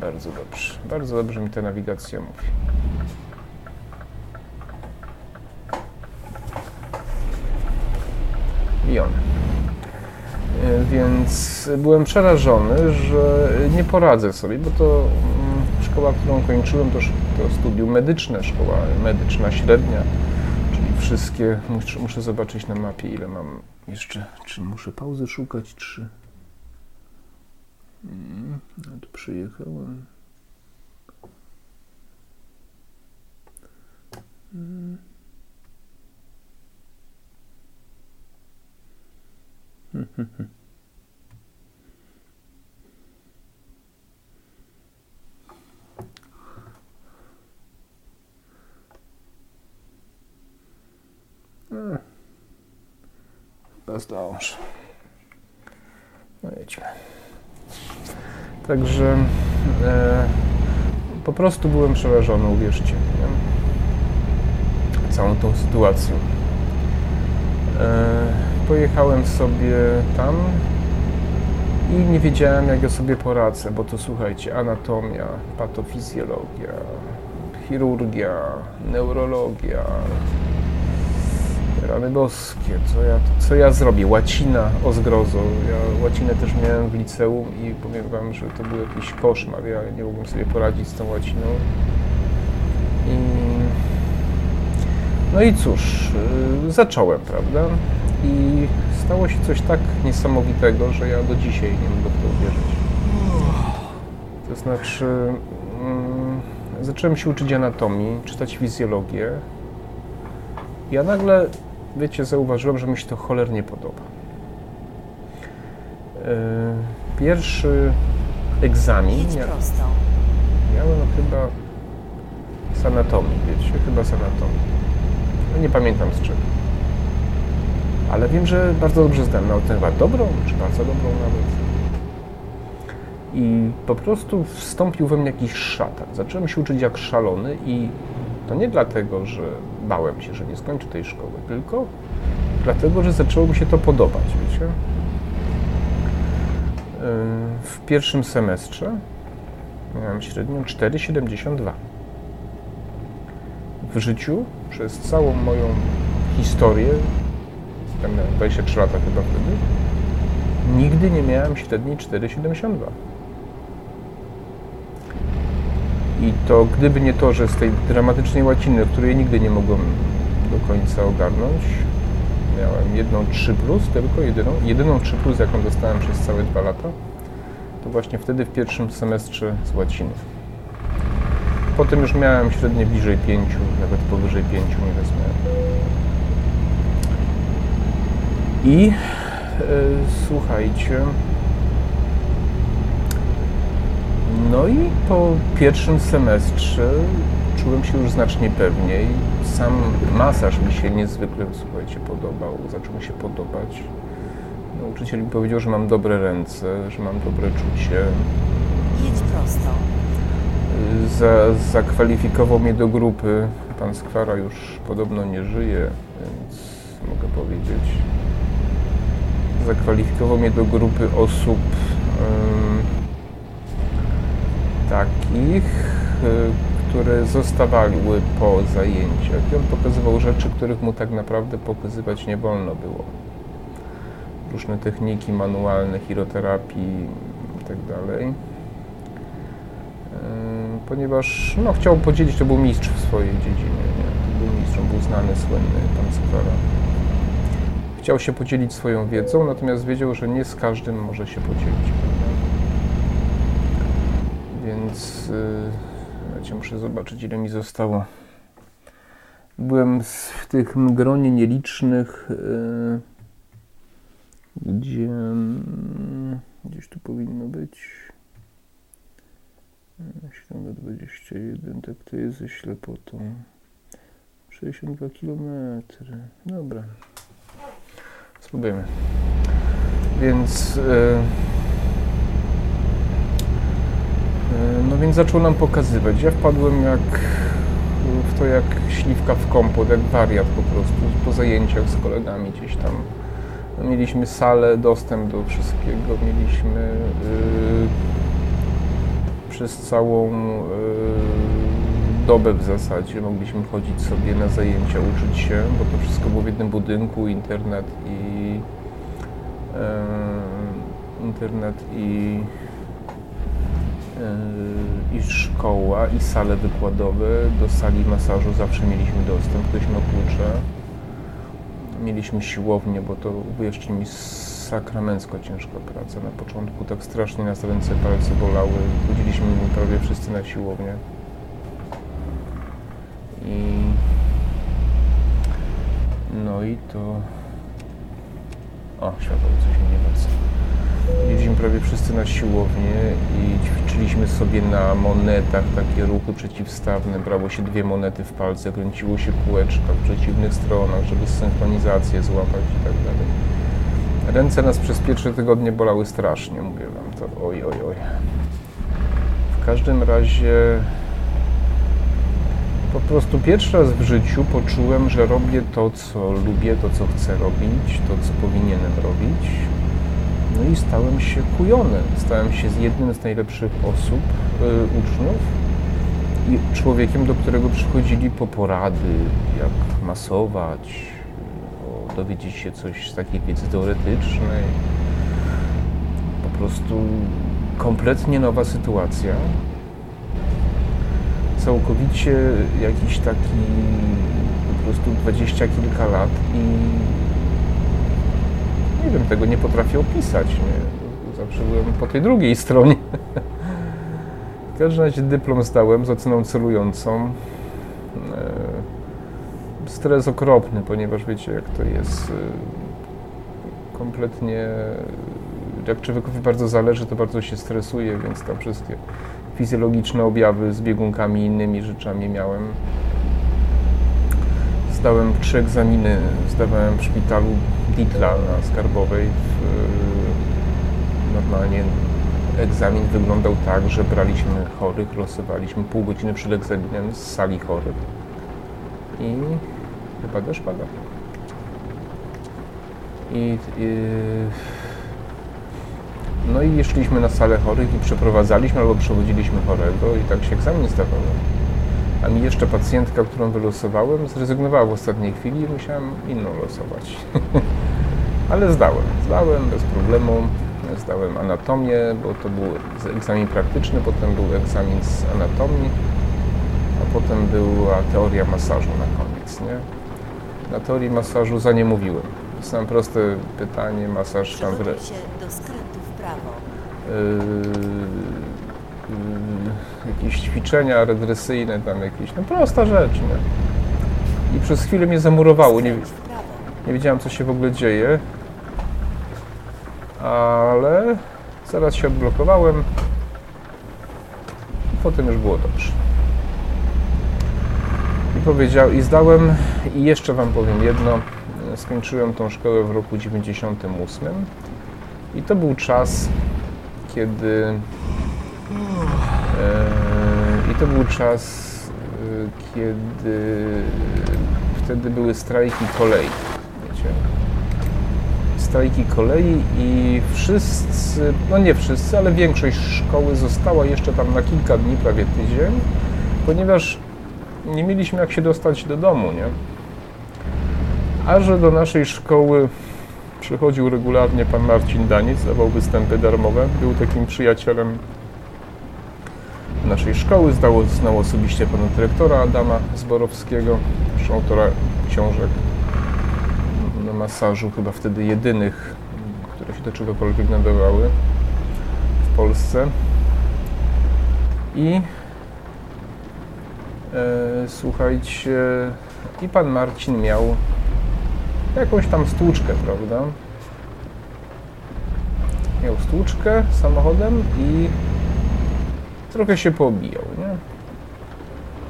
[SPEAKER 1] Bardzo dobrze. Bardzo dobrze mi ta nawigacja mówi. I on. E, Więc byłem przerażony, że nie poradzę sobie, bo to szkoła, którą kończyłem, to, to studium medyczne, szkoła medyczna średnia, czyli wszystkie. Muszę, muszę zobaczyć na mapie, ile mam jeszcze. Czy muszę pauzy szukać? Trzy. Mm, No tu przyjechałem. Mm. <laughs> Mm. Chyba zdążę. No jedźmy. Także e, po prostu byłem przerażony, uwierzcie. Nie? Całą tą sytuacją. E, pojechałem sobie tam i nie wiedziałem, jak ja sobie poradzę, bo to słuchajcie, anatomia, patofizjologia, chirurgia, neurologia, Rany boskie, co ja, co ja zrobię? Łacina o zgrozo. Ja łacinę też miałem w liceum i powiem wam, że to był jakiś koszmar. Ja nie mogłem sobie poradzić z tą łaciną. I... No i cóż, yy, zacząłem, prawda? I stało się coś tak niesamowitego, że ja do dzisiaj nie mogę w to uwierzyć. To znaczy, mm, zacząłem się uczyć anatomii, czytać fizjologię. Ja nagle, wiecie, zauważyłem, że mi się to cholernie podoba. Yy, Pierwszy egzamin
[SPEAKER 2] Jedź
[SPEAKER 1] mia-
[SPEAKER 2] prosto.
[SPEAKER 1] miałem chyba z anatomii, wiecie, chyba z anatomii. No nie pamiętam z czego. Ale wiem, że bardzo dobrze zdałem naukę, chyba dobrą, czy bardzo dobrą nawet. I po prostu wstąpił we mnie jakiś szatan. Zacząłem się uczyć jak szalony i to nie dlatego, że bałem się, że nie skończę tej szkoły, tylko dlatego, że zaczęło mi się to podobać, wiecie. Yy, W pierwszym semestrze miałem średnią 4,72. W życiu przez całą moją historię, miałem 23 lata chyba wtedy, nigdy nie miałem średniej 4,72. I to gdyby nie to, że z tej dramatycznej łaciny, której nigdy nie mogłem do końca ogarnąć, miałem jedną 3 plus, tylko jedyną, jedyną 3 plus, jaką dostałem przez całe dwa lata, to właśnie wtedy w pierwszym semestrze z łaciny. Potem już miałem średnie bliżej 5, nawet powyżej 5 nie wezmę. I e, słuchajcie. No i po pierwszym semestrze czułem się już znacznie pewniej. Sam masaż mi się niezwykle, słuchajcie, podobał, zaczął mi się podobać. Nauczyciel mi powiedział, że mam dobre ręce, że mam dobre czucie.
[SPEAKER 2] Jedź prosto.
[SPEAKER 1] Za, zakwalifikował mnie do grupy. Pan Skwara już podobno nie żyje, więc mogę powiedzieć. Zakwalifikował mnie do grupy osób em, takich, y, które zostawały po zajęciach. I on pokazywał rzeczy, których mu tak naprawdę pokazywać nie wolno było. Różne techniki manualne, chiroterapii itd. Yy, ponieważ no, chciał podzielić, to był mistrz w swojej dziedzinie, nie? Był mistrz, on był znany, słynny, Skwara. Chciał się podzielić swoją wiedzą, natomiast wiedział, że nie z każdym może się podzielić. Więc yy, muszę zobaczyć, ile mi zostało. Byłem w tych gronie nielicznych, yy, gdzie mm, gdzieś tu powinno być. 7 do 21, tak to jest ze ślepotą. 62 km. Dobra. Spróbujemy. Więc. e, e, no więc zaczął nam pokazywać. Ja wpadłem jak w to jak śliwka w kompot, jak wariat po prostu, po zajęciach z kolegami gdzieś tam. No, mieliśmy salę, dostęp do wszystkiego, mieliśmy y, przez całą y, dobę w zasadzie mogliśmy chodzić sobie na zajęcia, uczyć się, bo to wszystko było w jednym budynku, internet i y, internet i i szkoła, i sale wykładowe. Do sali masażu zawsze mieliśmy dostęp, miał klucze. Mieliśmy siłownię, bo to uwierzcie mi sakramencko ciężka praca. Na początku tak strasznie nas ręce, palce bolały. Chodziliśmy prawie wszyscy na siłownię. I no i to... O, światło coś mi nie wraca. Chodziliśmy prawie wszyscy na siłownię i ćwiczyliśmy sobie na monetach takie ruchy przeciwstawne. Brało się dwie monety w palce, kręciło się kółeczka w przeciwnych stronach, żeby synchronizację złapać i tak dalej. Ręce nas przez pierwsze tygodnie bolały strasznie, mówię wam to. Oj, oj, oj. W każdym razie po prostu pierwszy raz w życiu poczułem, że robię to, co lubię, to, co chcę robić, to, co powinienem robić. No i stałem się kujonem. Stałem się z jednym z najlepszych osób, y, uczniów i człowiekiem, do którego przychodzili po porady, jak masować, dowiedzieć się coś z takiej wiedzy teoretycznej. Po prostu kompletnie nowa sytuacja. Całkowicie jakiś taki po prostu dwadzieścia kilka lat i nie wiem, tego nie potrafię opisać. Nie? Zawsze byłem po tej drugiej stronie. W każdym razie dyplom zdałem z oceną celującą. E, Stres okropny, ponieważ wiecie jak to jest. e, Kompletnie, jak człowiekowi bardzo zależy, to bardzo się stresuje, więc tam wszystkie fizjologiczne objawy z biegunkami i innymi rzeczami miałem. Zdałem trzy egzaminy, zdawałem w szpitalu Ditla na Skarbowej. W, e, normalnie egzamin wyglądał tak, że braliśmy chorych, losowaliśmy pół godziny przed egzaminem z sali chorych i chyba deszcz pada. I, i no i szliśmy na salę chorych i przeprowadzaliśmy albo przewodziliśmy chorego i tak się egzamin zdawało. A mi jeszcze pacjentka, którą wylosowałem, zrezygnowała w ostatniej chwili i musiałem inną losować. <laughs> Ale zdałem, zdałem bez problemu. Zdałem anatomię, bo to był egzamin praktyczny, potem był egzamin z anatomii, a potem była teoria masażu na koniec, nie? Na teorii masażu za nie mówiłem. Sam proste pytanie, masaż tam
[SPEAKER 2] Przygotuj się do skrętu w prawo.
[SPEAKER 1] yy, yy, jakieś ćwiczenia regresyjne, tam jakieś, no prosta rzecz, nie? I przez chwilę mnie zamurowało, nie. Nie wiedziałem co się w ogóle dzieje, ale zaraz się odblokowałem potem już było dobrze. I powiedział, i zdałem, i jeszcze Wam powiem jedno, skończyłem tą szkołę w roku 98 i to był czas, kiedy e, i to był czas, e, kiedy wtedy były strajki kolei. Strajki kolei i wszyscy, no nie wszyscy, ale większość szkoły została jeszcze tam na kilka dni, prawie tydzień, ponieważ nie mieliśmy jak się dostać do domu, nie? A że do naszej szkoły przychodził regularnie pan Marcin Daniec, dawał występy darmowe, był takim przyjacielem naszej szkoły, znał, znał osobiście pana dyrektora Adama Zborowskiego, autora książek masażu, chyba wtedy jedynych, które się do czegokolwiek nadawały w Polsce. I e, słuchajcie, i pan Marcin miał jakąś tam stłuczkę, prawda? Miał stłuczkę samochodem i trochę się poobijał, nie?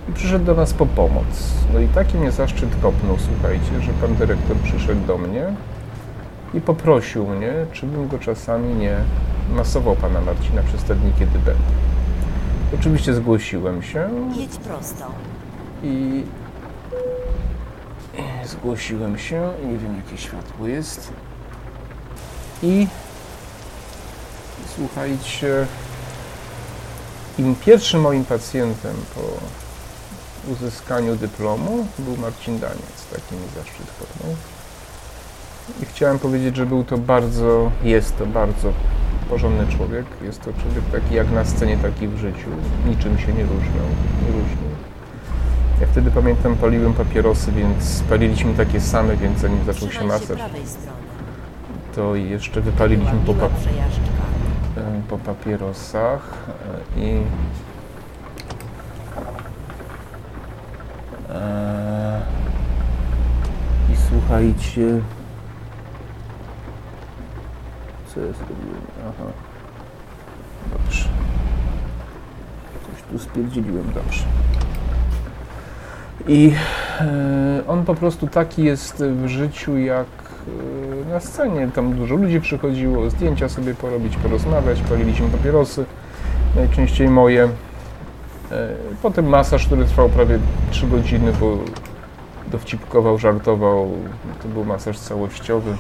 [SPEAKER 1] I przyszedł do nas po pomoc. No i taki mnie zaszczyt kopnął, słuchajcie, że pan dyrektor przyszedł do mnie i poprosił mnie, czy bym go czasami nie masował pana Marcina przez te dni, kiedy będę. Oczywiście zgłosiłem się
[SPEAKER 2] Jedź prosto.
[SPEAKER 1] i <clears throat> zgłosiłem się. Nie wiem, jakie światło jest. I słuchajcie, im pierwszym moim pacjentem po uzyskaniu dyplomu był Marcin Daniec. Taki mi zaszczyt kopnął. I chciałem powiedzieć, że był to bardzo, jest to bardzo porządny człowiek. Jest to człowiek taki jak na scenie, taki w życiu. Niczym się nie różniał. Nie różnił. Ja wtedy pamiętam, paliłem papierosy, więc paliliśmy takie same, więc zanim zaczął się masaż, to jeszcze wypaliliśmy po, po papierosach e, i i słuchajcie co ja zrobiłem? Aha. Dobrze. Coś tu spierdzieliłem, dobrze. I e, on po prostu taki jest w życiu jak e, na scenie. Tam dużo ludzi przychodziło, zdjęcia sobie porobić, porozmawiać, paliliśmy papierosy, najczęściej moje. E, Potem masaż, który trwał prawie 3 godziny, bo dowcipkował, żartował. To był masaż całościowy.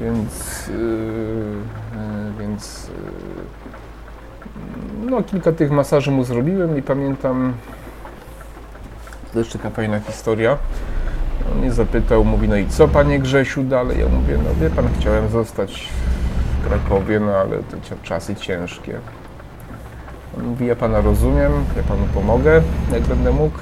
[SPEAKER 1] Więc, yy, yy, więc no, kilka tych masaży mu zrobiłem i pamiętam, to też taka fajna historia. On mnie zapytał, mówi, no i co panie Grzesiu dalej? Ja mówię, no wie pan, chciałem zostać w Krakowie, no ale to czasy ciężkie. On mówi, ja pana rozumiem, ja panu pomogę, jak będę mógł.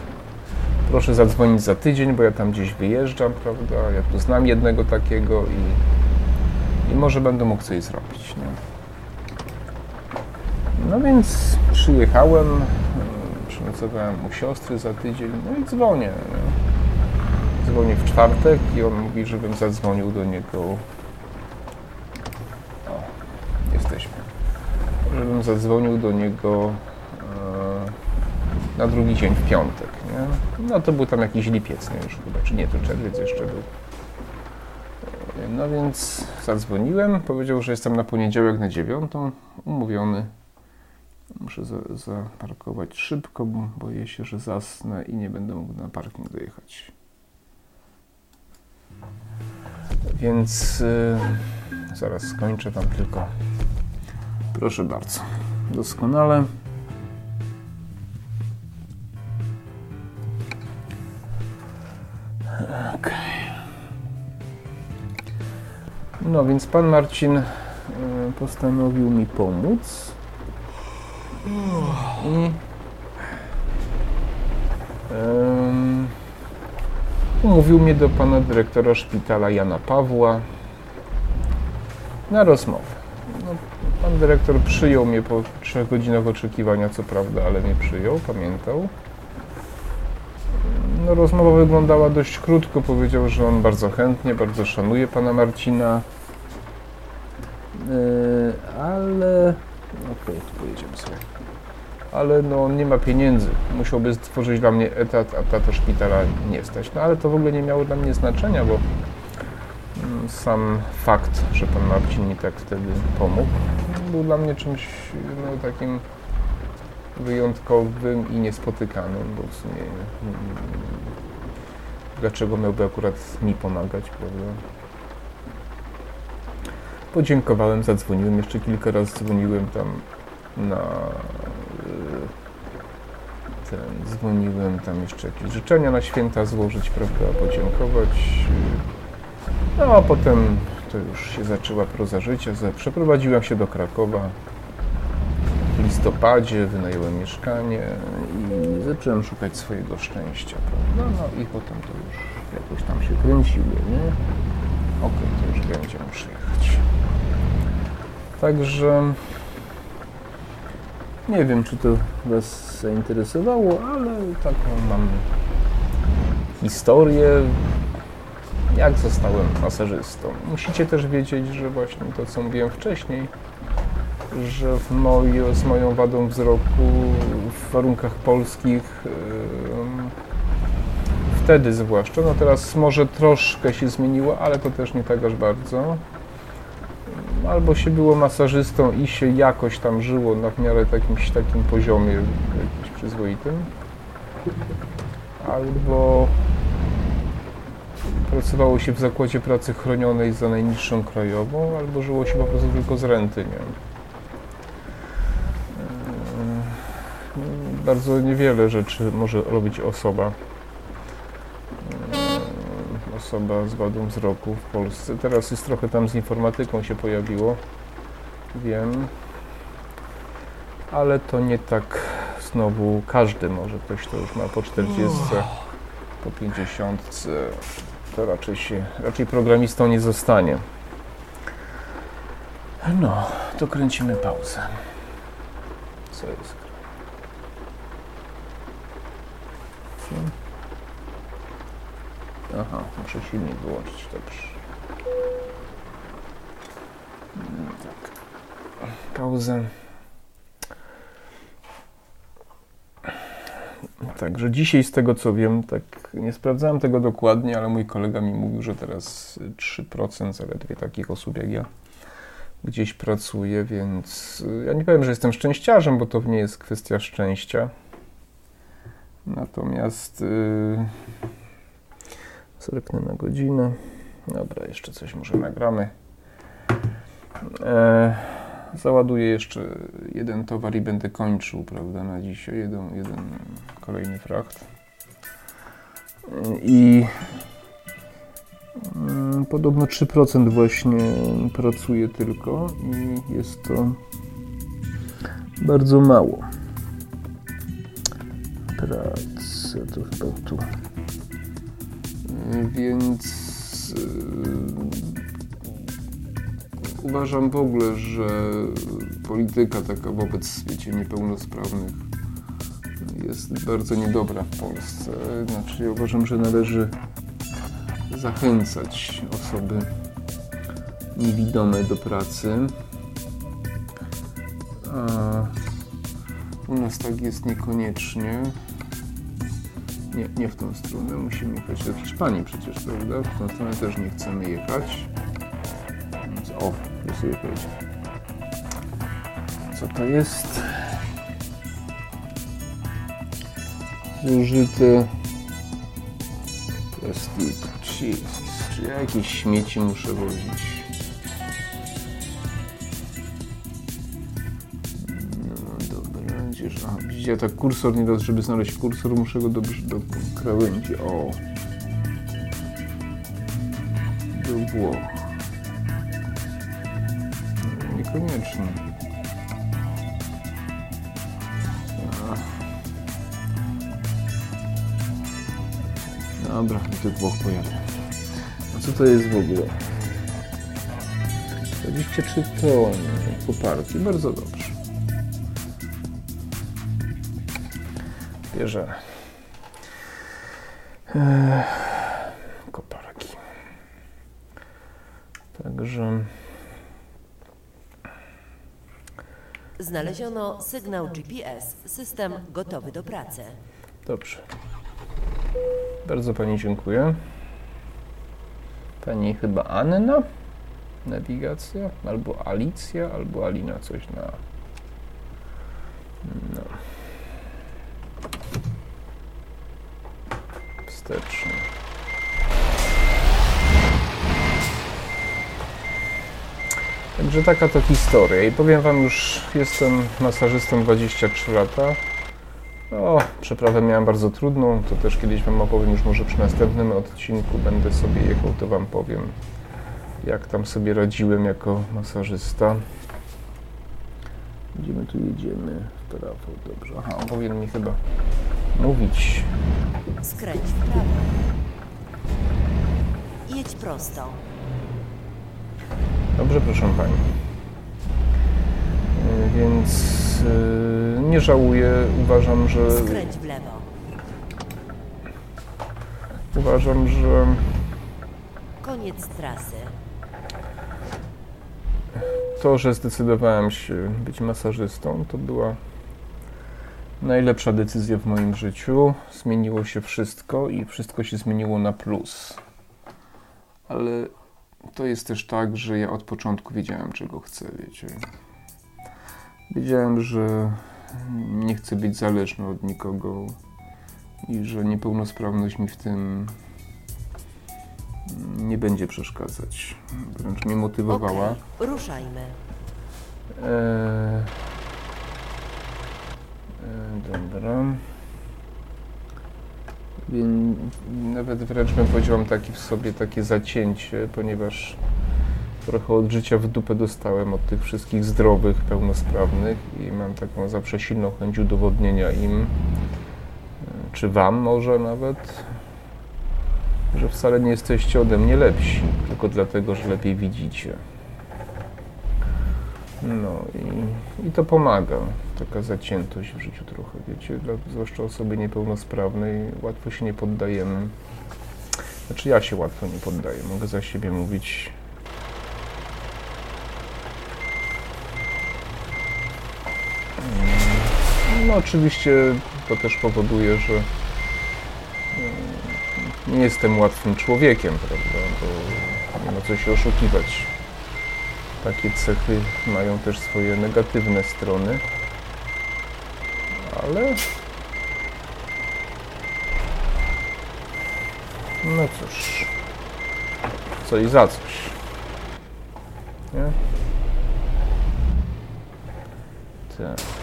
[SPEAKER 1] Proszę zadzwonić za tydzień, bo ja tam gdzieś wyjeżdżam, prawda? Ja tu znam jednego takiego i, i może będę mógł coś zrobić. Nie? No więc przyjechałem, przynocowałem u siostry za tydzień, no i dzwonię. Nie? Dzwonię w czwartek i on mówi, żebym zadzwonił do niego. O, jesteśmy. Żebym zadzwonił do niego e, na drugi dzień w piątek, nie? No to był tam jakiś lipiec, nie już chyba, czy nie, to czerwiec jeszcze był. No więc zadzwoniłem, powiedział, że jestem na poniedziałek na dziewiątą, umówiony. Muszę za, zaparkować szybko, bo boję się, że zasnę i nie będę mógł na parking dojechać. Więc y, zaraz skończę tam tylko. Proszę bardzo. Doskonale. Okej. No więc pan Marcin y, postanowił mi pomóc. I em, umówił mnie do pana dyrektora szpitala Jana Pawła na rozmowę. No, pan dyrektor przyjął mnie po trzech godzinach oczekiwania, co prawda, ale mnie przyjął, pamiętał. No, rozmowa wyglądała dość krótko. Powiedział, że on bardzo chętnie, bardzo szanuje pana Marcina. Yy, ale. Okej, tu pojedziemy sobie. Ale no, on nie ma pieniędzy. Musiałby stworzyć dla mnie etat, a tata szpitala nie stać. No ale to w ogóle nie miało dla mnie znaczenia, bo sam fakt, że pan Marcin mi tak wtedy pomógł, był dla mnie czymś no, takim wyjątkowym i niespotykanym, bo w sumie mm, dlaczego miałby akurat mi pomagać, prawda? Podziękowałem, zadzwoniłem, jeszcze kilka razy dzwoniłem tam na y, ten, dzwoniłem tam jeszcze jakieś życzenia na święta złożyć, prawda, podziękować. No a potem to już się zaczęła proza życia. Przeprowadziłem się do Krakowa w listopadzie, wynająłem mieszkanie i zacząłem szukać swojego szczęścia, prawda? No i potem to już jakoś tam się kręciło, nie? Okej, to już gdzie muszę jechać. Także nie wiem, czy to Was zainteresowało, ale taką mam historię, jak zostałem masażystą. Musicie też wiedzieć, że właśnie to, co mówiłem wcześniej, że w mojo, z moją wadą wzroku w warunkach polskich em, wtedy zwłaszcza, no teraz może troszkę się zmieniło, ale to też nie tak aż bardzo. Albo się było masażystą i się jakoś tam żyło na w miarę jakimś takim poziomie jakimś przyzwoitym, albo pracowało się w zakładzie pracy chronionej za najniższą krajową, albo żyło się po prostu tylko z renty, nie? Eee, Bardzo niewiele rzeczy może robić osoba. Eee, Osoba z wadą wzroku w Polsce. Teraz jest trochę tam z informatyką się pojawiło. Wiem. Ale to nie tak znowu każdy może. Ktoś to już ma po 40, po 50. To raczej się, raczej programistą nie zostanie. No, to kręcimy pauzę. Co jest? Aha, muszę silnik wyłączyć, dobrze. Mm, Tak. Pauzę. Także dzisiaj z tego co wiem, tak nie sprawdzałem tego dokładnie, ale mój kolega mi mówił, że teraz 3% zaledwie takich osób jak ja gdzieś pracuje, więc y, ja nie powiem, że jestem szczęściarzem, bo to nie jest kwestia szczęścia. Natomiast yy, zerknę na godzinę. Dobra, jeszcze coś może nagramy. E, załaduję jeszcze jeden towar i będę kończył, prawda, na dzisiaj. Jeden, jeden kolejny fracht. I Mm, Podobno 3% właśnie pracuje tylko i jest to bardzo mało. Praca to chyba tu. Więc y, uważam w ogóle, że polityka taka wobec wiecie, niepełnosprawnych jest bardzo niedobra w Polsce. Znaczy uważam, że należy zachęcać osoby niewidome do pracy. A u nas tak jest niekoniecznie. Nie, nie w tą stronę. Musimy jechać do Hiszpanii przecież, prawda? W tą stronę też nie chcemy jechać. Więc o, sobie jedzie. Co to jest? Zużyte plastik. Jesus. Czy ja jakieś śmieci muszę wozić? No dobra, gdzież... A, widzicie, ja tak kursor nie da, żeby znaleźć kursor, muszę go do, do krawędzi. O! Do Włoch. No, Niekoniecznie. A. Dobra, do tych Włoch pojadę. A co to jest w ogóle? 23 tony koparki, bardzo dobrze. Bierze eee, koparki. Także
[SPEAKER 2] Znaleziono sygnał GPS. System gotowy do pracy.
[SPEAKER 1] dobrze. Bardzo Pani dziękuję. Pani chyba Anna? Nawigacja? Albo Alicja, albo Alina, coś na. No. Wstecznie. Także taka to historia. I powiem Wam już, jestem masażystą 23 lata. O, przeprawę miałem bardzo trudną, to też kiedyś Wam opowiem, już może przy następnym odcinku będę sobie jechał, to Wam powiem, jak tam sobie radziłem jako masażysta. Gdzie my tu jedziemy? W prawo, dobrze. Aha, on powinien mi chyba mówić.
[SPEAKER 2] Skręć w prawo. Jedź prosto.
[SPEAKER 1] Dobrze, proszę Pani. Yy, Więc yy, nie żałuję, uważam, że
[SPEAKER 2] Skręć w lewo.
[SPEAKER 1] uważam, że
[SPEAKER 2] Koniec trasy.
[SPEAKER 1] To, że zdecydowałem się być masażystą, to była najlepsza decyzja w moim życiu. Zmieniło się wszystko i wszystko się zmieniło na plus. Ale to jest też tak, że ja od początku wiedziałem, czego chcę, wiecie. Wiedziałem, że nie chcę być zależny od nikogo i że niepełnosprawność mi w tym nie będzie przeszkadzać. Wręcz mnie motywowała.
[SPEAKER 2] Okej, ruszajmy.
[SPEAKER 1] Eee, e, dobra. Nawet wręcz bym powiedział, taki w sobie takie zacięcie, ponieważ trochę od życia w dupę dostałem od tych wszystkich zdrowych, pełnosprawnych i mam taką zawsze silną chęć udowodnienia im, e, czy wam może nawet, że wcale nie jesteście ode mnie lepsi, tylko dlatego, że lepiej widzicie. No i, i to pomaga, taka zaciętość w życiu trochę, wiecie, dla, zwłaszcza osoby niepełnosprawnej, łatwo się nie poddajemy. Znaczy ja się łatwo nie poddaję, mogę za siebie mówić. No oczywiście to też powoduje, że mm, nie jestem łatwym człowiekiem, prawda, bo nie ma co się oszukiwać. Takie cechy mają też swoje negatywne strony, ale no cóż, co i za coś. Nie? Tak.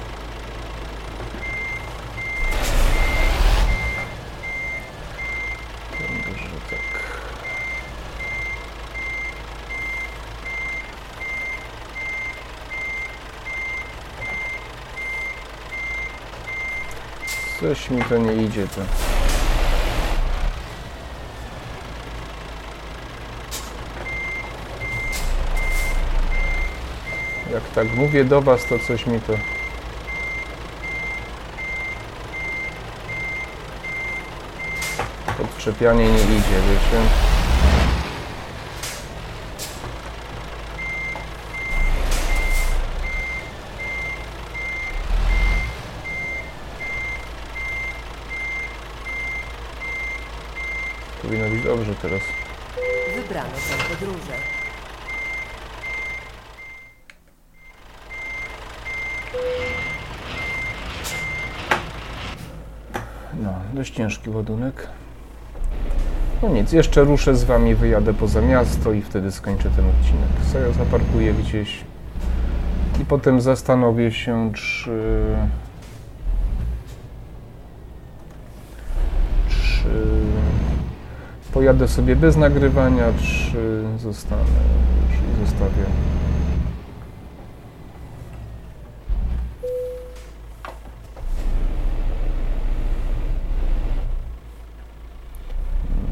[SPEAKER 1] Coś mi to nie idzie to. Jak tak mówię do was, to coś mi to... Podczepianie nie idzie, wiecie? Teraz.
[SPEAKER 2] Wybrano są podróże.
[SPEAKER 1] No, dość ciężki ładunek. No nic, jeszcze ruszę z wami, wyjadę poza miasto i wtedy skończę ten odcinek. Sobie zaparkuję gdzieś i potem zastanowię się. Czy pojadę sobie bez nagrywania, czy zostanę już i zostawię.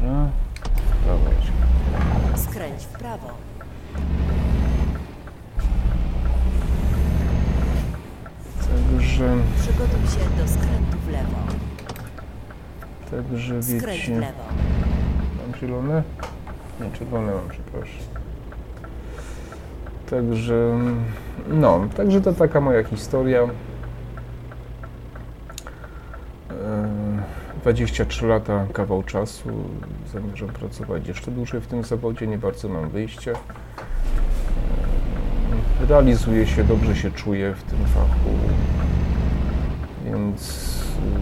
[SPEAKER 1] Dobra, dobra.
[SPEAKER 2] Skręć w prawo.
[SPEAKER 1] Także,
[SPEAKER 2] Przygotuj się do skrętu w lewo.
[SPEAKER 1] także
[SPEAKER 2] Skręć w
[SPEAKER 1] wiecie...
[SPEAKER 2] lewo.
[SPEAKER 1] Zielone? Nie, czerwone mam, przepraszam. Także, no, także to taka moja historia. E, 23 lata, kawał czasu. Zamierzam pracować jeszcze dłużej w tym zawodzie, nie bardzo mam wyjście. E, Realizuję się, dobrze się czuję w tym fachu, więc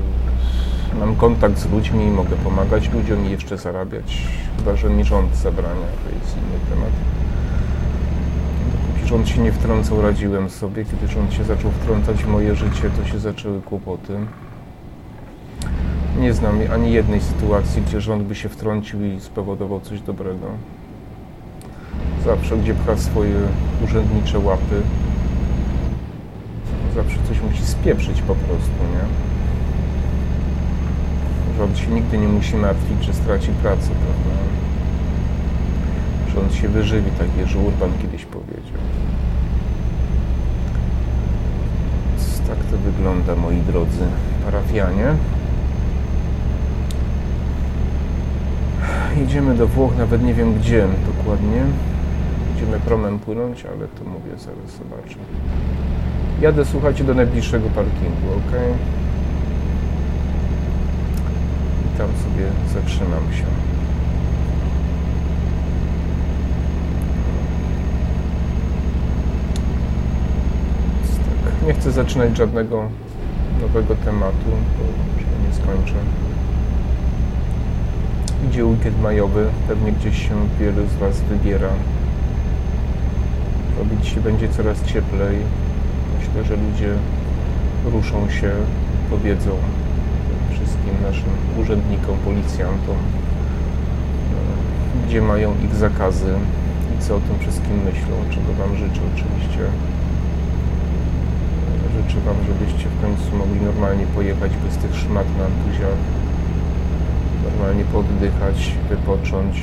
[SPEAKER 1] e, mam kontakt z ludźmi, mogę pomagać ludziom i jeszcze zarabiać, chyba że mi rząd zabrania, to jest inny temat. Dopóki rząd się nie wtrącał, radziłem sobie. Kiedy rząd się zaczął wtrącać w moje życie, to się zaczęły kłopoty. Nie znam ani jednej sytuacji, gdzie rząd by się wtrącił i spowodował coś dobrego. Zawsze, gdzie pcha swoje urzędnicze łapy, zawsze coś musi spieprzyć po prostu, nie? Rząd się nigdy nie musi martwić, że straci pracę, prawda? Rząd się wyżywi, tak Jerzy Urban kiedyś powiedział. Więc tak to wygląda, moi drodzy parafianie. Jedziemy do Włoch, nawet nie wiem gdzie dokładnie. Będziemy promem płynąć, ale to mówię, zaraz zobaczę. Jadę, słuchajcie, do najbliższego parkingu, ok? Tam sobie zatrzymam się. Tak, nie chcę zaczynać żadnego nowego tematu, bo się nie skończę. Idzie weekend majowy, pewnie gdzieś się wielu z Was wybiera. Robić się będzie coraz cieplej. Myślę, że ludzie ruszą się, powiedzą wszystkim naszym urzędnikom, policjantom, e, gdzie mają ich zakazy i co o tym wszystkim myślą, czego Wam życzę oczywiście. E, Życzę Wam, żebyście w końcu mogli normalnie pojechać bez tych szmat na buziach, normalnie poddychać, wypocząć,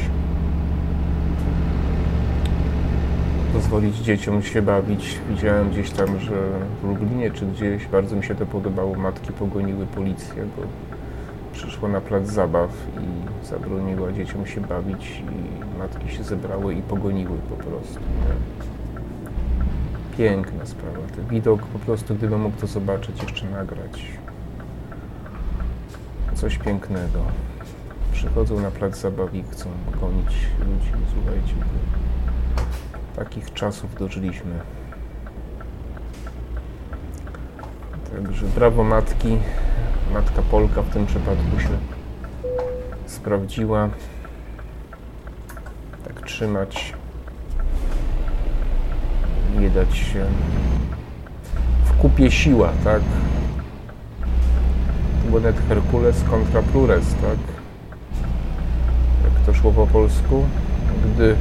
[SPEAKER 1] pozwolić dzieciom się bawić. Widziałem gdzieś tam, że w Lublinie czy gdzieś bardzo mi się to podobało. Matki pogoniły policję, bo przyszła na plac zabaw i zabroniła dzieciom się bawić i matki się zebrały i pogoniły po prostu. Nie? Piękna sprawa. Ten widok po prostu, gdybym mógł to zobaczyć, jeszcze nagrać. Coś pięknego. Przychodzą na plac zabaw i chcą gonić ludzi. Słuchajcie, takich czasów dożyliśmy. Także brawo matki. Matka Polka w tym przypadku się sprawdziła. Tak trzymać. Nie dać się w kupie siła, tak? To był net Herkules kontra Plures, tak? Jak to szło po polsku? Gdy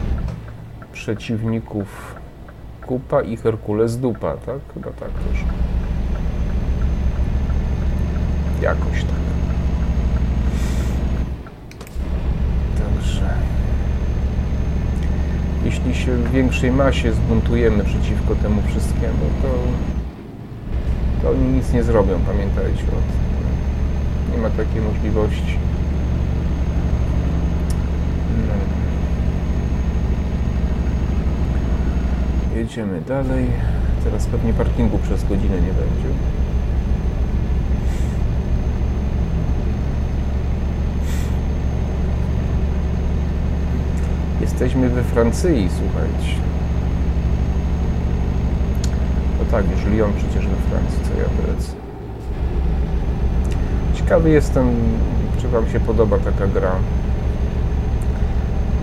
[SPEAKER 1] przeciwników kupa i Herkules dupa, tak? Chyba tak też. Jakoś tak. Także jeśli się w większej masie zbuntujemy przeciwko temu wszystkiemu, to, to oni nic nie zrobią, pamiętajcie o tym. Nie ma takiej możliwości. No. Jedziemy dalej. Teraz pewnie parkingu przez godzinę nie będzie. Jesteśmy we Francji, słuchajcie. No tak, już Lyon przecież we Francji, co ja polecę. Ciekawy jestem, czy Wam się podoba taka gra.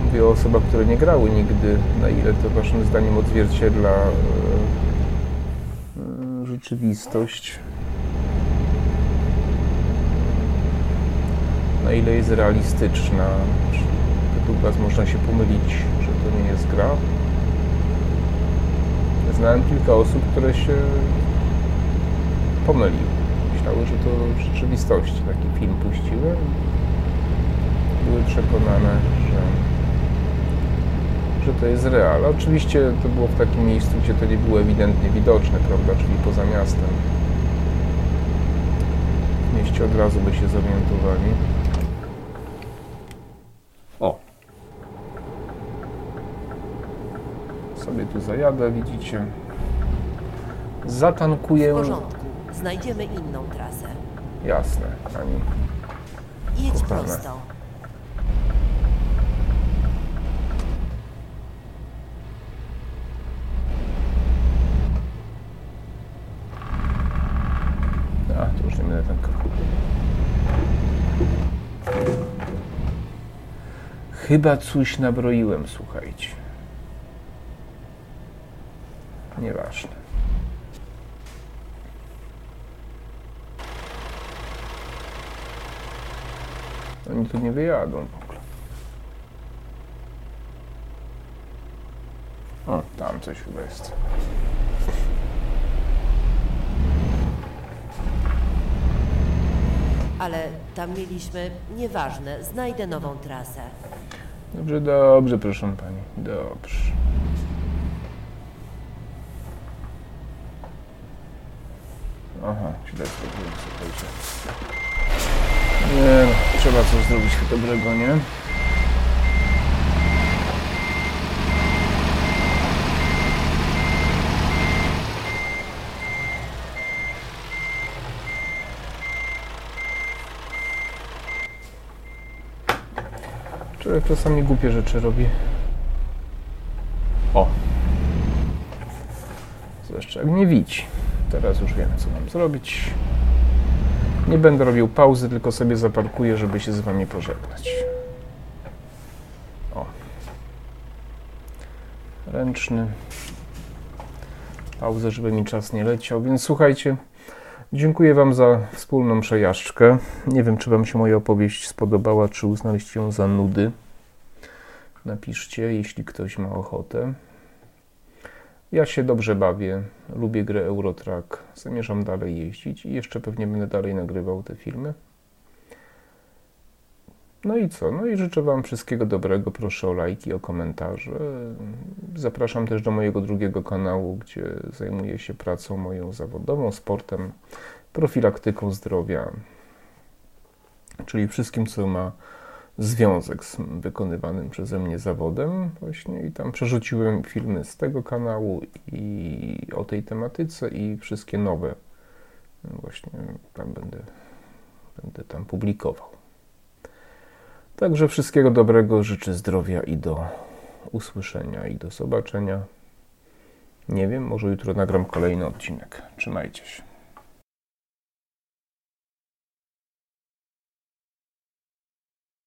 [SPEAKER 1] Mówię o osobach, które nie grały nigdy, na ile to Waszym zdaniem odzwierciedla e, e, rzeczywistość. Na ile jest realistyczna. Czy według Was można się pomylić, że to nie jest gra? Znałem kilka osób, które się pomyliły. Myślały, że to w rzeczywistości taki film puściły. Były przekonane, że, że to jest real. Oczywiście to było w takim miejscu, gdzie to nie było ewidentnie widoczne, prawda, czyli poza miastem. W mieście od razu by się zorientowali. Sobie tu zajadę, widzicie. Zatankuję.
[SPEAKER 2] W porządku. Znajdziemy inną trasę.
[SPEAKER 1] Jasne, Ani.
[SPEAKER 2] Jedź
[SPEAKER 1] Kochana.
[SPEAKER 2] prosto.
[SPEAKER 1] A, już nie będę kroku. Chyba coś nabroiłem, słuchajcie. Nieważne. Oni tu nie wyjadą w ogóle. O, tam coś chyba jest.
[SPEAKER 2] Ale tam mieliśmy... Nieważne. Znajdę nową trasę.
[SPEAKER 1] Dobrze, dobrze, proszę pani. Dobrze. Aha, słuchajcie. Nie no, trzeba coś zrobić dobrego, nie? Człowiek czasami głupie rzeczy robi. O! Zwłaszcza jak nie widzi. Teraz już wiem, co mam zrobić. Nie będę robił pauzy, tylko sobie zaparkuję, żeby się z wami pożegnać. O. Ręczny. Pauzę, żeby mi czas nie leciał. Więc słuchajcie, dziękuję wam za wspólną przejażdżkę. Nie wiem, czy wam się moja opowieść spodobała, czy uznaliście ją za nudy. Napiszcie, jeśli ktoś ma ochotę. Ja się dobrze bawię, lubię grę Eurotrack, zamierzam dalej jeździć i jeszcze pewnie będę dalej nagrywał te filmy. No i co? No i życzę Wam wszystkiego dobrego. Proszę o lajki, o komentarze. Zapraszam też do mojego drugiego kanału, gdzie zajmuję się pracą moją zawodową, sportem, profilaktyką zdrowia, czyli wszystkim, co ma związek z wykonywanym przeze mnie zawodem właśnie i tam przerzuciłem filmy z tego kanału i o tej tematyce i wszystkie nowe właśnie tam będę, będę tam publikował. Także wszystkiego dobrego, życzę zdrowia i do usłyszenia i do zobaczenia. Nie wiem, może jutro nagram kolejny odcinek. Trzymajcie się.